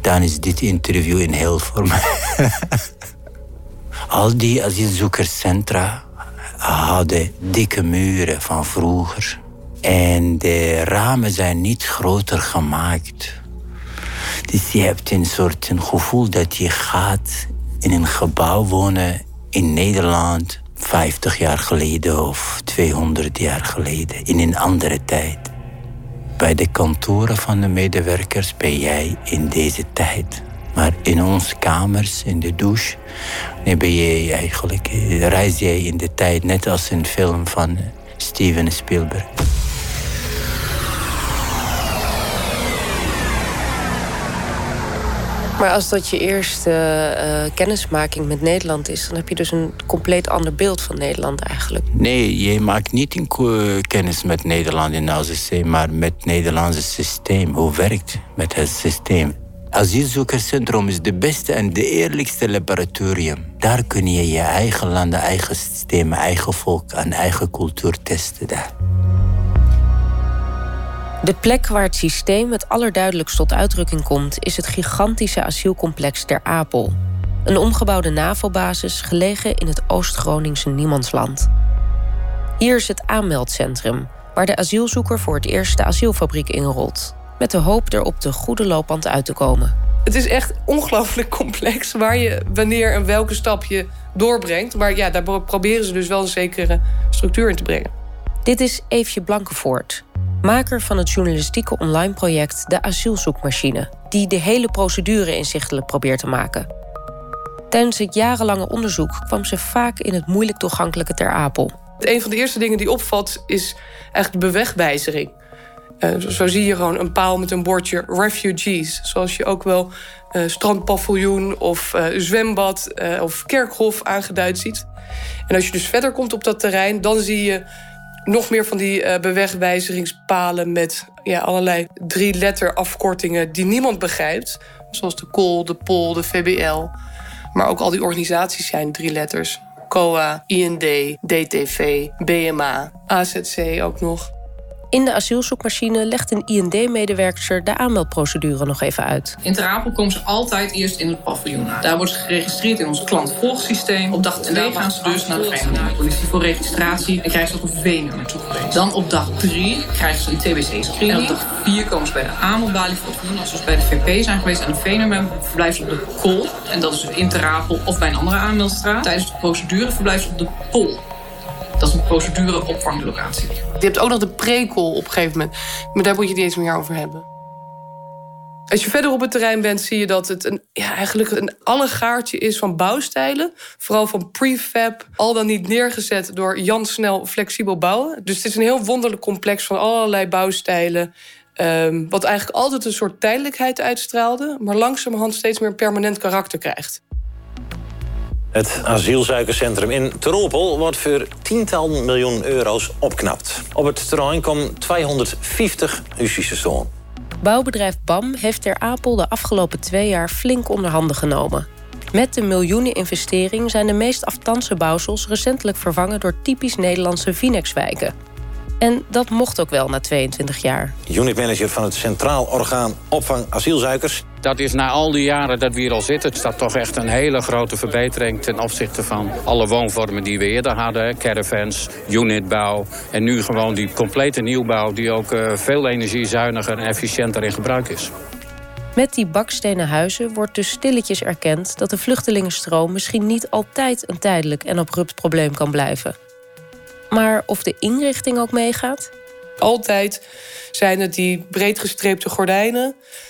Dan is dit interview een heel voor mij. <laughs> Al die asielzoekerscentra hadden dikke muren van vroeger. En de ramen zijn niet groter gemaakt. Dus je hebt een soort een gevoel dat je gaat in een gebouw wonen in Nederland 50 jaar geleden of 200 jaar geleden, in een andere tijd. Bij de kantoren van de medewerkers ben jij in deze tijd. Maar in onze kamers, in de douche, ben je eigenlijk, reis jij in de tijd net als een film van Steven Spielberg. Maar als dat je eerste uh, kennismaking met Nederland is, dan heb je dus een compleet ander beeld van Nederland eigenlijk. Nee, je maakt niet kennis met Nederland in AZC, maar met het Nederlandse systeem. Hoe werkt met het systeem? Asielzoekerscentrum is de beste en de eerlijkste laboratorium. Daar kun je je eigen landen, eigen systemen, eigen volk en eigen cultuur testen. Daar. De plek waar het systeem het allerduidelijkst tot uitdrukking komt, is het gigantische asielcomplex Ter Apel. Een omgebouwde NAVO-basis gelegen in het Oost-Groningse Niemandsland. Hier is het aanmeldcentrum, waar de asielzoeker voor het eerst de asielfabriek inrolt. Met de hoop er op de goede loopband uit te komen. Het is echt ongelooflijk complex waar je wanneer en welke stap je doorbrengt. Maar ja, daar proberen ze dus wel een zekere structuur in te brengen. Dit is Eefje Blankenvoort, maker van het journalistieke online project De Asielzoekmachine, die de hele procedure inzichtelijk probeert te maken. Tijdens het jarenlange onderzoek kwam ze vaak in het moeilijk toegankelijke Ter Apel. Een van de eerste dingen die opvalt is echt de bewegwijzering. Uh, zo zie je gewoon een paal met een bordje refugees. Zoals je ook wel uh, strandpaviljoen of uh, zwembad of kerkhof aangeduid ziet. En als je dus verder komt op dat terrein, dan zie je nog meer van die bewegwijzigingspalen met ja, allerlei drie letter afkortingen die niemand begrijpt. Zoals de KOL, de POL, de VBL. Maar ook al die organisaties zijn drie letters. COA, IND, DTV, BMA, AZC ook nog. In de asielzoekmachine legt een IND-medewerker de aanmeldprocedure nog even uit. In Ter Apel komen ze altijd eerst in het paviljoen aan. Daar worden ze geregistreerd in ons klantvolgsysteem. Op dag 2 gaan ze dus naar de Verenigde voor registratie en krijgen ze ook een V-nummer toegewezen. Dan op dag 3 krijgen ze een TBC-screening. En op dag 4 komen ze bij de aanmeldbalie voor het doen. Als ze bij de VP zijn geweest en een V-nummer verblijven ze op de KOL. En dat is dus in Ter Apel of bij een andere aanmeldstraat. Tijdens de procedure verblijven ze op de POL. Dat is een procedure opvanglocatie. Je hebt ook nog de prekol op een gegeven moment. Maar daar moet je het niet eens meer over hebben. Als je verder op het terrein bent, zie je dat het een, ja, eigenlijk een allegaartje is van bouwstijlen. Vooral van prefab, al dan niet neergezet door Jan Snel flexibel bouwen. Dus het is een heel wonderlijk complex van allerlei bouwstijlen. Um, wat eigenlijk altijd een soort tijdelijkheid uitstraalde, maar langzamerhand steeds meer een permanent karakter krijgt. Het asielzuikerscentrum in Teropel wordt voor tientallen miljoen euro's opknapt. Op het terrein komen 250 huisjes staan. Bouwbedrijf BAM heeft Ter Apel de afgelopen twee jaar flink onder handen genomen. Met de miljoeneninvestering zijn de meest aftanse bouwsels recentelijk vervangen door typisch Nederlandse Vinex-wijken. En dat mocht ook wel na 22 jaar. Unitmanager van het Centraal Orgaan Opvang Asielzuikers. Dat is na al die jaren dat we hier al zitten... het staat toch echt een hele grote verbetering... ten opzichte van alle woonvormen die we eerder hadden. Caravans, unitbouw en nu gewoon die complete nieuwbouw... die ook uh, veel energiezuiniger en efficiënter in gebruik is. Met die bakstenen huizen wordt dus stilletjes erkend... dat de vluchtelingenstroom misschien niet altijd een tijdelijk en abrupt probleem kan blijven. Maar of de inrichting ook meegaat? Altijd zijn het die breedgestreepte gordijnen.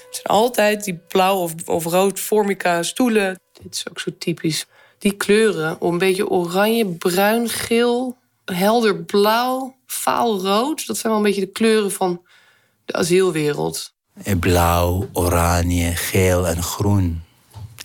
Het zijn altijd die blauw of, of rood formica stoelen. Dit is ook zo typisch. Die kleuren, een beetje oranje, bruin, geel, helder blauw, rood. Dat zijn wel een beetje de kleuren van de asielwereld. Blauw, oranje, geel en groen.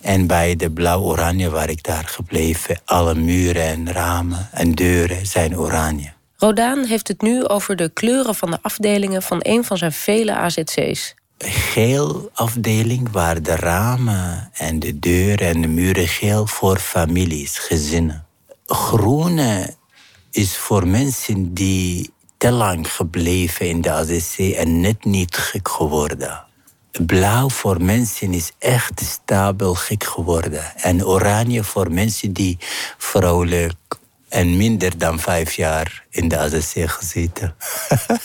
En bij de blauw-oranje waar ik daar gebleven, alle muren en ramen en deuren zijn oranje. Rodaan heeft het nu over de kleuren van de afdelingen van een van zijn vele AZC's. Geel afdeling waar de ramen en de deuren en de muren geel voor families, gezinnen. Groene is voor mensen die te lang gebleven in de AZC en net niet gek geworden blauw voor mensen is echt stabiel gek geworden. En oranje voor mensen die vrolijk en minder dan vijf jaar in de AZC gezeten.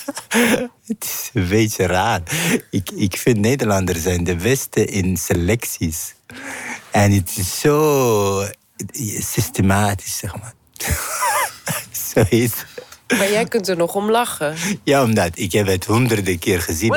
<laughs> het is een beetje raar. Ik, ik vind Nederlanders zijn de beste in selecties. En het is zo systematisch, zeg maar. <laughs> Zoiets. Maar jij kunt er nog om lachen. Ja, omdat ik heb het honderden keer gezien.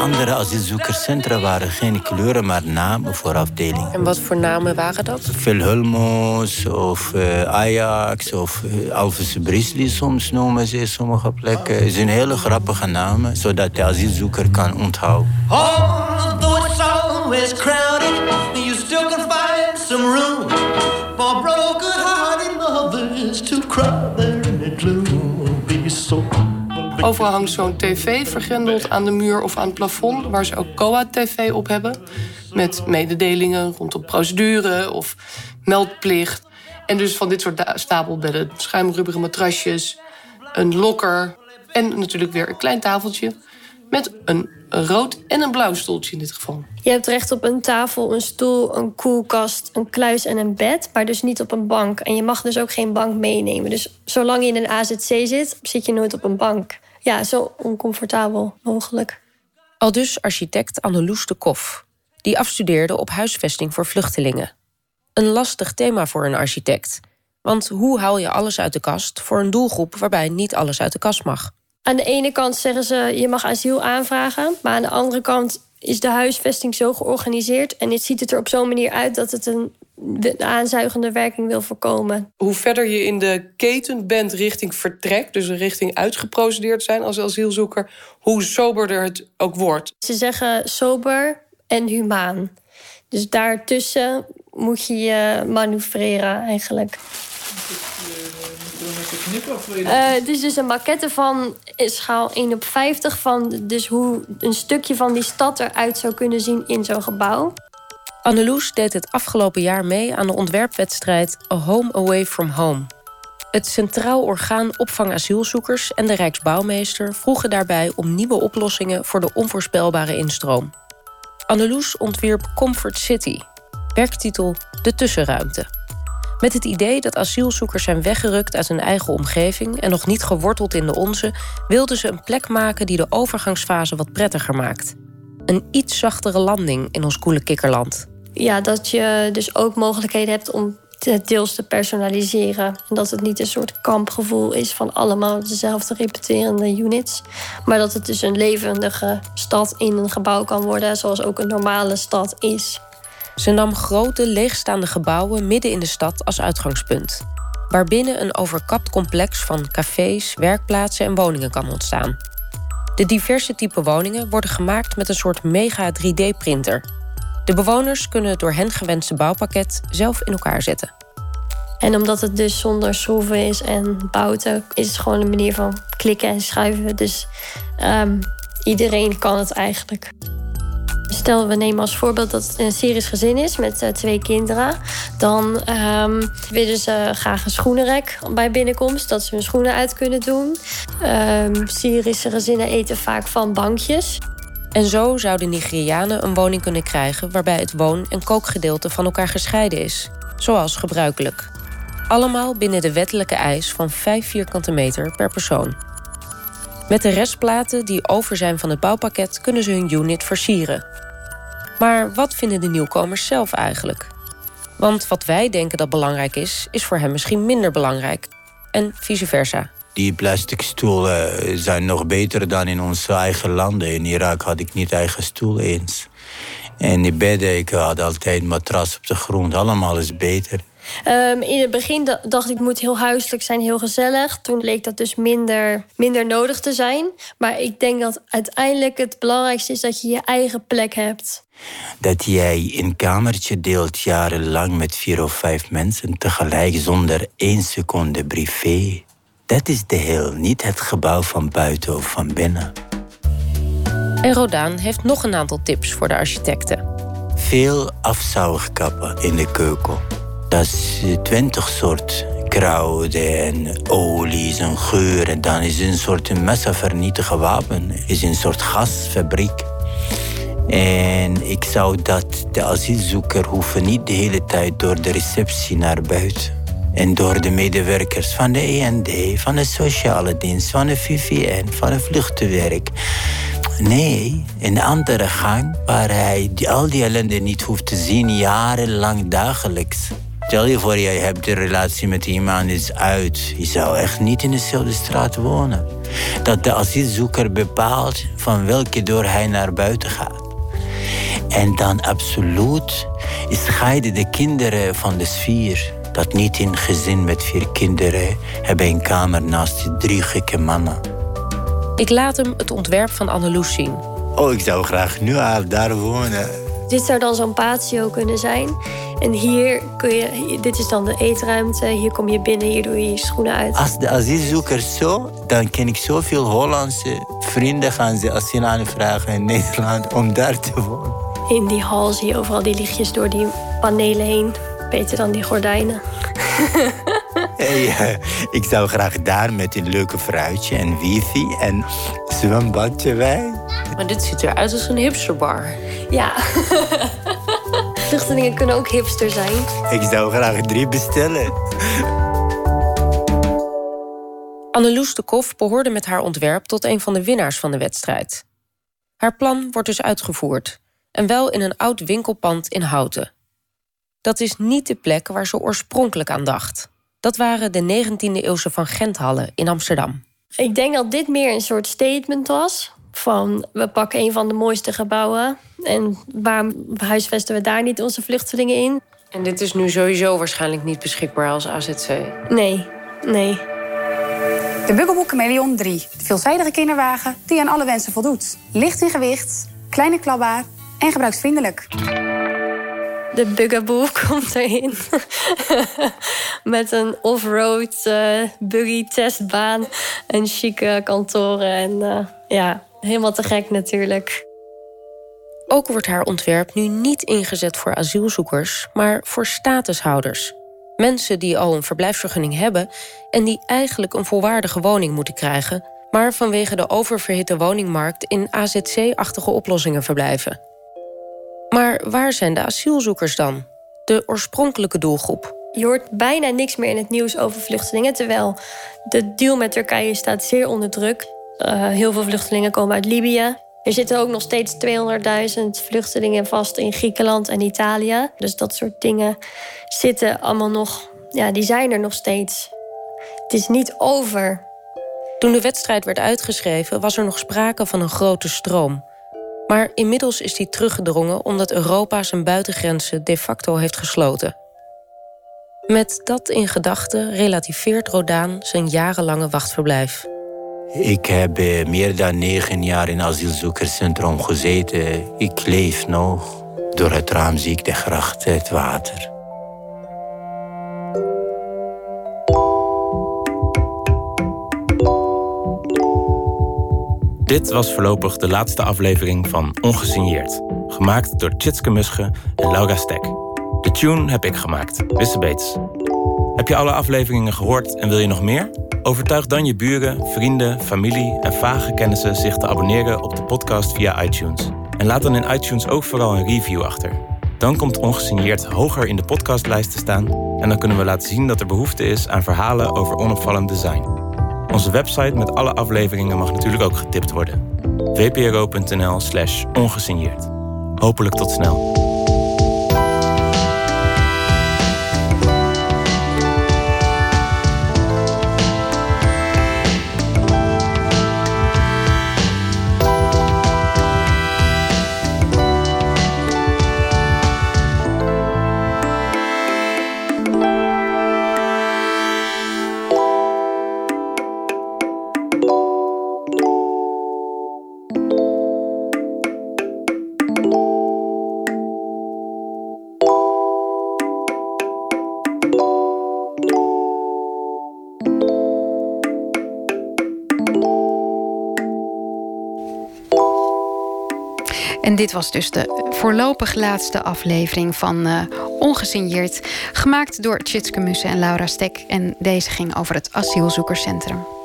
Andere asielzoekerscentra waren geen kleuren, maar namen voor afdelingen. En wat voor namen waren dat? Vilhelmos of uh, Ajax of uh, Alphense Brisley soms noemen ze sommige plekken. Het zijn hele grappige namen, zodat de asielzoeker kan onthouden. Although it's always crowded, you still can find some room for broken-hearted lovers to cry there in the gloom. Be so Overal hangt zo'n tv vergrendeld aan de muur of aan het plafond... waar ze ook COA-tv op hebben. Met mededelingen rondom procedure of meldplicht. En dus van dit soort stapelbedden. Schuimrubberen matrasjes, een lokker... en natuurlijk weer een klein tafeltje met een rood en een blauw stoeltje in dit geval. Je hebt recht op een tafel, een stoel, een koelkast, een kluis en een bed, maar dus niet op een bank. En je mag dus ook geen bank meenemen. Dus zolang je in een AZC zit, zit je nooit op een bank. Ja, zo oncomfortabel mogelijk. Al dus architect Anneloes de Kof, die afstudeerde op huisvesting voor vluchtelingen. Een lastig thema voor een architect. Want hoe haal je alles uit de kast voor een doelgroep waarbij niet alles uit de kast mag? Aan de ene kant zeggen ze je mag asiel aanvragen, maar aan de andere kant is de huisvesting zo georganiseerd en het ziet het er op zo'n manier uit dat het een aanzuigende werking wil voorkomen. Hoe verder je in de keten bent richting vertrek, dus richting uitgeprocedeerd zijn als asielzoeker, hoe soberder het ook wordt. Ze zeggen sober en humaan. Dus daartussen moet je je manoeuvreren eigenlijk. Uh, het is dus een maquette van schaal 1 op 50 van dus hoe een stukje van die stad eruit zou kunnen zien in zo'n gebouw. Anneloes deed het afgelopen jaar mee aan de ontwerpwedstrijd A Home Away from Home. Het Centraal Orgaan Opvang Asielzoekers en de Rijksbouwmeester vroegen daarbij om nieuwe oplossingen voor de onvoorspelbare instroom. Anneloes ontwierp Comfort City, werktitel De Tussenruimte. Met het idee dat asielzoekers zijn weggerukt uit hun eigen omgeving en nog niet geworteld in de onze, wilden ze een plek maken die de overgangsfase wat prettiger maakt. Een iets zachtere landing in ons koele kikkerland. Ja, dat je dus ook mogelijkheden hebt om het deels te personaliseren. En dat het niet een soort kampgevoel is van allemaal dezelfde repeterende units. Maar dat het dus een levendige stad in een gebouw kan worden, zoals ook een normale stad is. Ze nam grote leegstaande gebouwen midden in de stad als uitgangspunt. Waarbinnen een overkapt complex van cafés, werkplaatsen en woningen kan ontstaan. De diverse type woningen worden gemaakt met een soort mega 3D-printer. De bewoners kunnen het door hen gewenste bouwpakket zelf in elkaar zetten. En omdat het dus zonder schroeven is en bouten, is het gewoon een manier van klikken en schuiven. Dus um, iedereen kan het eigenlijk. Stel, we nemen als voorbeeld dat het een Syrisch gezin is met uh, twee kinderen. Dan um, willen ze graag een schoenenrek bij binnenkomst, dat ze hun schoenen uit kunnen doen. Um, Syrische gezinnen eten vaak van bankjes. En zo zouden Nigerianen een woning kunnen krijgen waarbij het woon- en kookgedeelte van elkaar gescheiden is, zoals gebruikelijk. Allemaal binnen de wettelijke eis van 5 vierkante meter per persoon. Met de restplaten die over zijn van het bouwpakket kunnen ze hun unit versieren. Maar wat vinden de nieuwkomers zelf eigenlijk? Want wat wij denken dat belangrijk is, is voor hen misschien minder belangrijk. En vice versa. Die plastic stoelen zijn nog beter dan in onze eigen landen. In Irak had ik niet eigen stoel eens. En die bedden, ik had altijd matras op de grond. Allemaal is beter. Um, in het begin dacht ik, moet heel huiselijk zijn, heel gezellig. Toen leek dat dus minder, minder nodig te zijn. Maar ik denk dat uiteindelijk het belangrijkste is dat je je eigen plek hebt. Dat jij een kamertje deelt jarenlang met vier of vijf mensen tegelijk zonder één seconde privé. Dat is de heel, niet het gebouw van buiten of van binnen. En Rodaan heeft nog een aantal tips voor de architecten. Veel afzuigkappen in de keuken dat is twintig soort kruiden en olies en geuren. Dan is het een soort massavernietige wapen. is een soort gasfabriek. En ik zou dat de asielzoeker hoeven niet de hele tijd door de receptie naar buiten. En door de medewerkers van de END, van de sociale dienst, van de VVN, van het vluchtenwerk. Nee, een andere gang waar hij al die ellende niet hoeft te zien, jarenlang dagelijks. Stel je voor, jij hebt de relatie met iemand is uit. Je zou echt niet in dezelfde straat wonen. Dat de asielzoeker bepaalt van welke deur hij naar buiten gaat. En dan absoluut scheiden de kinderen van de sfeer. Dat niet een gezin met vier kinderen hebben een kamer naast drie gekke mannen. Ik laat hem het ontwerp van Anneloes zien. Oh, ik zou graag nu al daar wonen. Dit zou dan zo'n patio kunnen zijn. En hier kun je, dit is dan de eetruimte. Hier kom je binnen, hier doe je je schoenen uit. Als de asielzoekers zo, dan ken ik zoveel Hollandse vrienden gaan ze asiel aanvragen in Nederland om daar te wonen. In die hal zie je overal die lichtjes door die panelen heen. Beter dan die gordijnen. <laughs> Hey, eh, ik zou graag daar met een leuke fruitje en wifi en zwembadje bij. Maar dit ziet eruit als een hipsterbar. Ja. <laughs> Vluchtelingen kunnen ook hipster zijn. Ik zou graag drie bestellen. Anneloes de Koff behoorde met haar ontwerp tot een van de winnaars van de wedstrijd. Haar plan wordt dus uitgevoerd. En wel in een oud winkelpand in Houten. Dat is niet de plek waar ze oorspronkelijk aan dacht. Dat waren de 19e-eeuwse Van Genthallen in Amsterdam. Ik denk dat dit meer een soort statement was. Van we pakken een van de mooiste gebouwen. En waar huisvesten we daar niet onze vluchtelingen in? En dit is nu sowieso waarschijnlijk niet beschikbaar als AZC. Nee, nee. De Buggelboek Chameleon 3. De veelzijdige kinderwagen die aan alle wensen voldoet. Licht in gewicht, klein en klapbaar en gebruiksvriendelijk. De Bugaboo <laughs> komt erin. <laughs> Met een off-road uh, buggy testbaan en chique kantoren. En uh, ja, helemaal te gek natuurlijk. Ook wordt haar ontwerp nu niet ingezet voor asielzoekers, maar voor statushouders. Mensen die al een verblijfsvergunning hebben en die eigenlijk een volwaardige woning moeten krijgen, maar vanwege de oververhitte woningmarkt in AZC-achtige oplossingen verblijven. Maar waar zijn de asielzoekers dan? De oorspronkelijke doelgroep. Je hoort bijna niks meer in het nieuws over vluchtelingen, terwijl de deal met Turkije staat zeer onder druk. Uh, heel veel vluchtelingen komen uit Libië. Er zitten ook nog steeds 200.000 vluchtelingen vast in Griekenland en Italië. Dus dat soort dingen zitten allemaal nog. Ja, die zijn er nog steeds. Het is niet over. Toen de wedstrijd werd uitgeschreven, was er nog sprake van een grote stroom. Maar inmiddels is die teruggedrongen omdat Europa zijn buitengrenzen de facto heeft gesloten. Met dat in gedachten relativeert Rodaan zijn jarenlange wachtverblijf. Ik heb eh, meer dan negen jaar in asielzoekerscentrum gezeten. Ik leef nog. Door het raam zie ik de gracht, het water. Dit was voorlopig de laatste aflevering van Ongesigneerd. Gemaakt door Tjitske Musche en Laura Stek. De tune heb ik gemaakt, Wisse Beets. Heb je alle afleveringen gehoord en wil je nog meer? Overtuig dan je buren, vrienden, familie en vage kennissen zich te abonneren op de podcast via iTunes. En laat dan in iTunes ook vooral een review achter. Dan komt ongesigneerd hoger in de podcastlijst te staan en dan kunnen we laten zien dat er behoefte is aan verhalen over onopvallend design. Onze website met alle afleveringen mag natuurlijk ook getipt worden. vpro.nl/slash ongesigneerd. Hopelijk tot snel. Dit was dus de voorlopig laatste aflevering van uh, Ongesigneerd. Gemaakt door Tjitske Mussen en Laura Stek. En deze ging over het asielzoekerscentrum.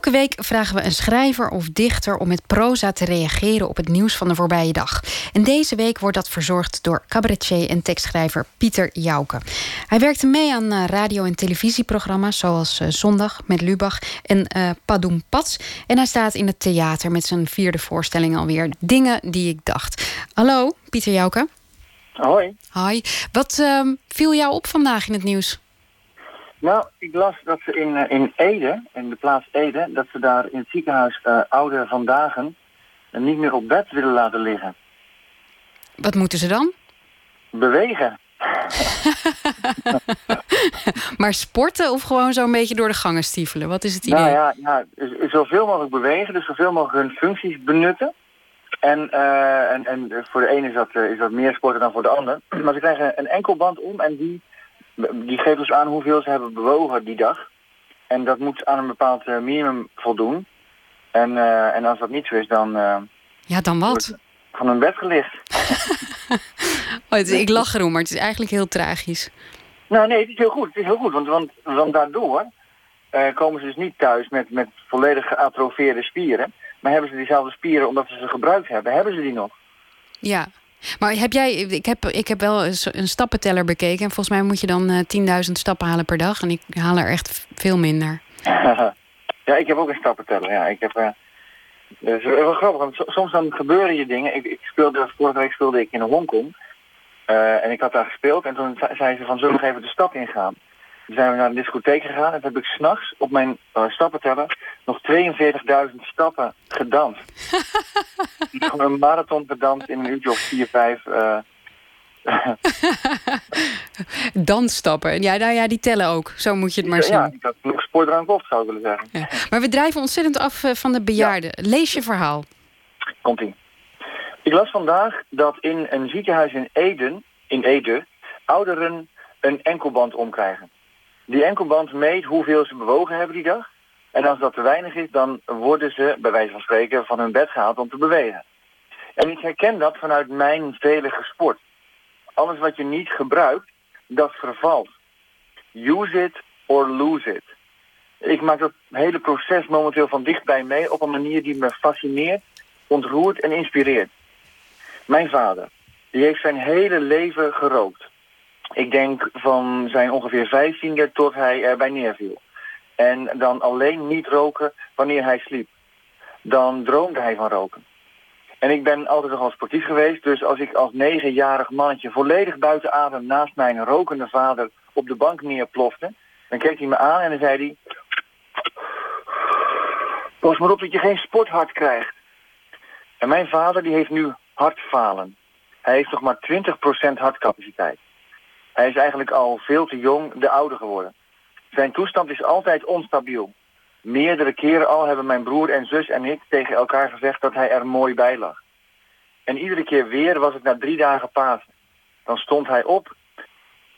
Elke week vragen we een schrijver of dichter om met proza te reageren op het nieuws van de voorbije dag. En deze week wordt dat verzorgd door cabaretier en tekstschrijver Pieter Jouke. Hij werkte mee aan eh, radio- en televisieprogramma's zoals eh, Zondag met Lubach en uh, Padoem Pats. En hij staat in het theater met zijn vierde voorstelling alweer. Dingen die ik dacht. Hallo, Pieter Jouke. Hoi. Hoi. Wat uh, viel jou op vandaag in het nieuws? Nou, ik las dat ze in, uh, in Ede, in de plaats Ede, dat ze daar in het ziekenhuis uh, ouder vandaag niet meer op bed willen laten liggen. Wat moeten ze dan? Bewegen. <laughs> maar sporten of gewoon zo'n beetje door de gangen stiefelen? Wat is het idee? Nou ja, ja, zoveel mogelijk bewegen, dus zoveel mogelijk hun functies benutten. En, eh, en, en voor de ene is dat, eh, is dat meer sporten dan voor de ander. <clears throat> Maar ze krijgen een enkelband om en die, die geeft dus aan hoeveel ze hebben bewogen die dag. En dat moet aan een bepaald eh, minimum voldoen. En, eh, en als dat niet zo is, dan eh, Ja, dan wat? van hun bed gelicht. <laughs> Oh, ik lach erom, maar het is eigenlijk heel tragisch. Nou nee, het is heel goed. Het is heel goed, want, want, want daardoor komen ze dus niet thuis met, met volledig geatrofeerde spieren. Maar hebben ze diezelfde spieren omdat ze ze gebruikt hebben, hebben ze die nog. Ja. Maar heb jij, ik heb, ik heb wel eens een stappenteller bekeken. En volgens mij moet je dan eh 10.000 stappen halen per dag. En ik haal er echt veel minder. <laughs> ja, ik heb ook een stappenteller. Ja, ik heb. eh het is wel grappig, want so- soms dan gebeuren je dingen. Ik, ik speelde, vorige week speelde ik in Hongkong. eh en ik had daar gespeeld. En toen ze- zei ze van, zullen we nog even de stad ingaan? Toen zijn we naar een discotheek gegaan. En toen heb ik s'nachts op mijn eh, stappenteller nog 42.000 stappen gedanst. <laughs> Een marathon gedanst in een uurtje of 4, 5. eh <laughs> Dansstappen. Ja, nou ja, die tellen ook. Zo moet je het maar zien. ja, ik had nog sportdrank zou ik willen zeggen. Maar we drijven ontzettend af eh, van de bejaarden. Lees je verhaal. Komt-ie. Ik las vandaag dat in een ziekenhuis in Eden, in Ede, ouderen een enkelband omkrijgen. Die enkelband meet hoeveel ze bewogen hebben die dag. En als dat te weinig is, dan worden ze, bij wijze van spreken, van hun bed gehaald om te bewegen. En ik herken dat vanuit mijn velige sport. Alles wat je niet gebruikt, dat vervalt. Use it or lose it. Ik maak dat hele proces momenteel van dichtbij mee op een manier die me fascineert, ontroert en inspireert. Mijn vader, die heeft zijn hele leven gerookt. Ik denk van zijn ongeveer vijftiende tot hij erbij neerviel. En dan alleen niet roken wanneer hij sliep. Dan droomde hij van roken. En ik ben altijd nogal sportief geweest, dus als ik als negenjarig mannetje volledig buiten adem naast mijn rokende vader op de bank neerplofte, dan keek hij me aan en dan zei hij, pas maar op dat je geen sporthart krijgt. En mijn vader die heeft nu hartfalen. Hij heeft nog maar 20% hartcapaciteit. Hij is eigenlijk al veel te jong de oude geworden. Zijn toestand is altijd onstabiel. Meerdere keren al hebben mijn broer en zus en ik tegen elkaar gezegd dat hij er mooi bij lag. En iedere keer weer was het na drie dagen Pasen. Dan stond hij op,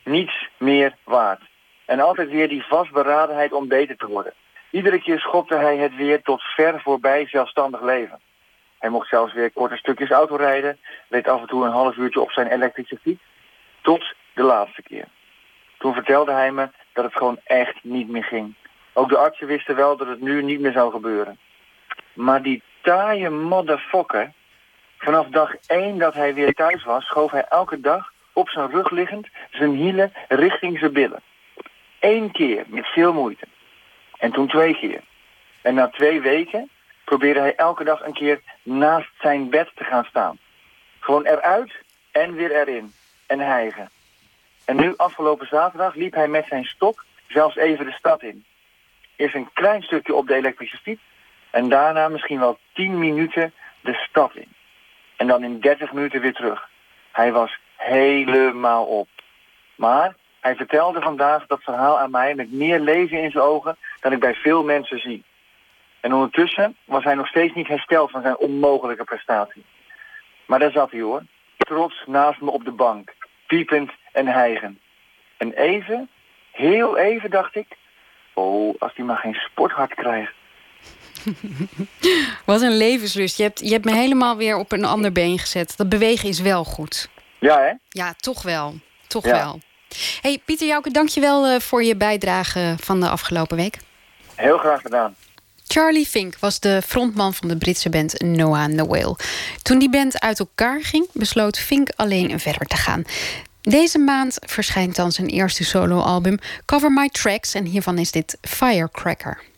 niets meer waard. En altijd weer die vastberadenheid om beter te worden. Iedere keer schopte hij het weer tot ver voorbij zelfstandig leven. Hij mocht zelfs weer korte stukjes auto rijden, reed af en toe een half uurtje op zijn elektrische fiets. Tot de laatste keer. Toen vertelde hij me dat het gewoon echt niet meer ging. Ook de artsen wisten wel dat het nu niet meer zou gebeuren. Maar die taaie motherfucker, vanaf dag één dat hij weer thuis was, schoof hij elke dag op zijn rug liggend zijn hielen richting zijn billen. Eén keer, met veel moeite. En toen twee keer. En na twee weken probeerde hij elke dag een keer naast zijn bed te gaan staan. Gewoon eruit en weer erin. En hijgen. En nu, afgelopen zaterdag, liep hij met zijn stok zelfs even de stad in. Eerst een klein stukje op de elektrische fiets. En daarna misschien wel 10 minuten de stad in. En dan in 30 minuten weer terug. Hij was helemaal op. Maar hij vertelde vandaag dat verhaal aan mij met meer leven in zijn ogen dan ik bij veel mensen zie. En ondertussen was hij nog steeds niet hersteld van zijn onmogelijke prestatie. Maar daar zat hij hoor, trots naast me op de bank, piepend en hijgend. En even, heel even dacht ik, oh, als hij maar geen sporthart krijgt. <laughs> Wat een levenslust. Je hebt, je hebt me helemaal weer op een ander been gezet. Dat bewegen is wel goed. Ja, hè? Ja, toch wel. Toch Ja. wel. hey, Pieter Jouke, dank je wel eh, voor je bijdrage van de afgelopen week. Heel graag gedaan. Charlie Fink was de frontman van de Britse band Noah Noel. Toen die band uit elkaar ging, besloot Fink alleen verder te gaan. Deze maand verschijnt dan zijn eerste soloalbum Cover My Tracks en hiervan is dit Firecracker.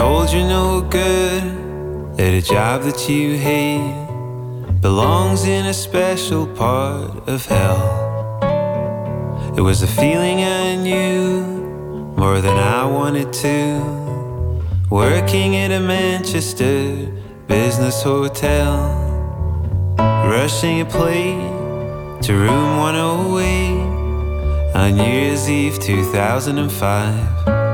Told you're no good at a job that you hate belongs in a special part of hell. It was a feeling I knew more than I wanted to. Working at a Manchester business hotel, rushing a plane to room 108 on New Year's Eve 2005.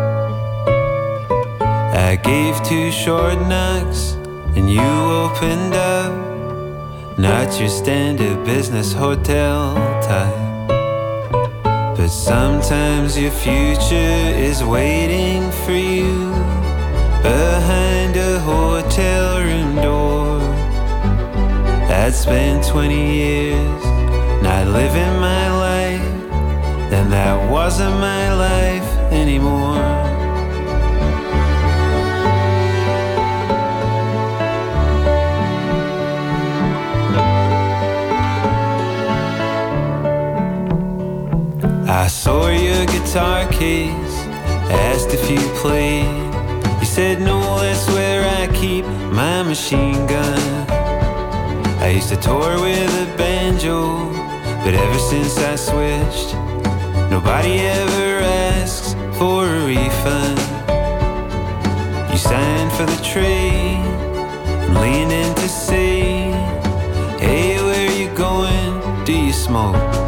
I gave two short knocks and you opened up. Not your standard business hotel type. But sometimes your future is waiting for you behind a hotel room door. I'd spent 20 years not living my life, then that wasn't my life anymore. I saw your guitar case, asked if you played. You said no, that's where I keep my machine gun. I used to tour with a banjo, but ever since I switched, nobody ever asks for a refund. You signed for the trade, leaned in to say, Hey, where you going? Do you smoke?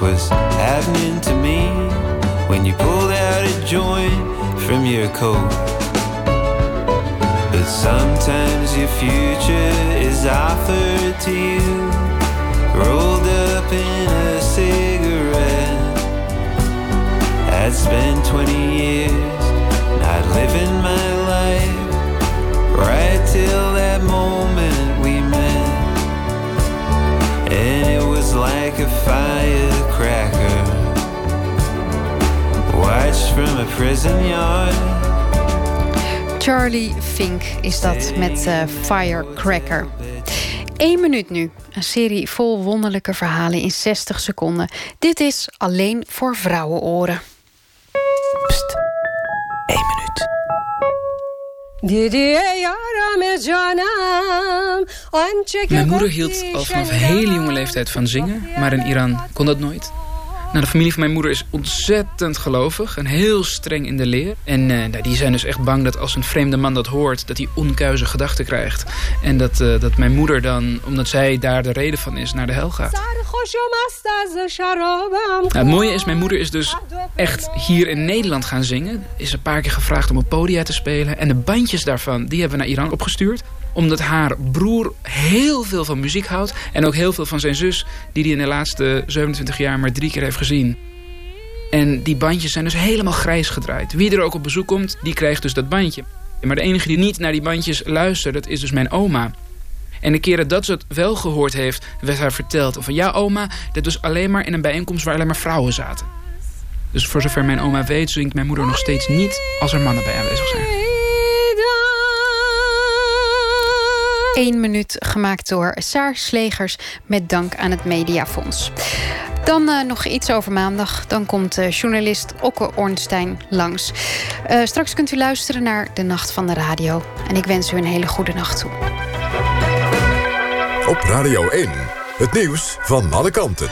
Was happening to me when you pulled out a joint from your coat. But sometimes your future is offered to you, rolled up in a cigarette. I'd spent 20 years not living my life, right till that moment we met. And like a firecracker, watched from a prison yard. Charlie Fink is dat met uh, Firecracker. Eén minuut nu. Een serie vol wonderlijke verhalen in 60 seconden. Dit is alleen voor vrouwenoren. Mijn moeder hield al vanaf hele jonge leeftijd van zingen, maar in Iran kon dat nooit. Nou, de familie van mijn moeder is ontzettend gelovig en heel streng in de leer. En uh, die zijn dus echt bang dat als een vreemde man dat hoort... dat hij onkuize gedachten krijgt. En dat, uh, dat mijn moeder dan, omdat zij daar de reden van is, naar de hel gaat. Nou, het mooie is, mijn moeder is dus echt hier in Nederland gaan zingen. Is een paar keer gevraagd om op podia te spelen. En de bandjes daarvan, die hebben we naar Iran opgestuurd omdat haar broer heel veel van muziek houdt. En ook heel veel van zijn zus. Die hij in de laatste 27 jaar maar drie keer heeft En die bandjes zijn dus helemaal grijs gedraaid. Wie er ook op bezoek komt, die krijgt dus dat bandje. Maar de enige die niet naar die bandjes luistert, dat is dus mijn oma. En de keren dat ze het wel gehoord heeft, werd haar verteld. Van ja oma, dit was alleen maar in een bijeenkomst waar alleen maar vrouwen zaten. Dus voor zover mijn oma weet, zingt mijn moeder nog steeds niet als er mannen bij aanwezig zijn. Eén minuut gemaakt door Saar Slegers met dank aan het Mediafonds. Dan uh, nog iets over maandag. Dan komt uh, journalist Okke Ornstein langs. Uh, straks kunt u luisteren naar De Nacht van de Radio. En ik wens u een hele goede nacht toe. Op Radio 1, het nieuws van alle kanten.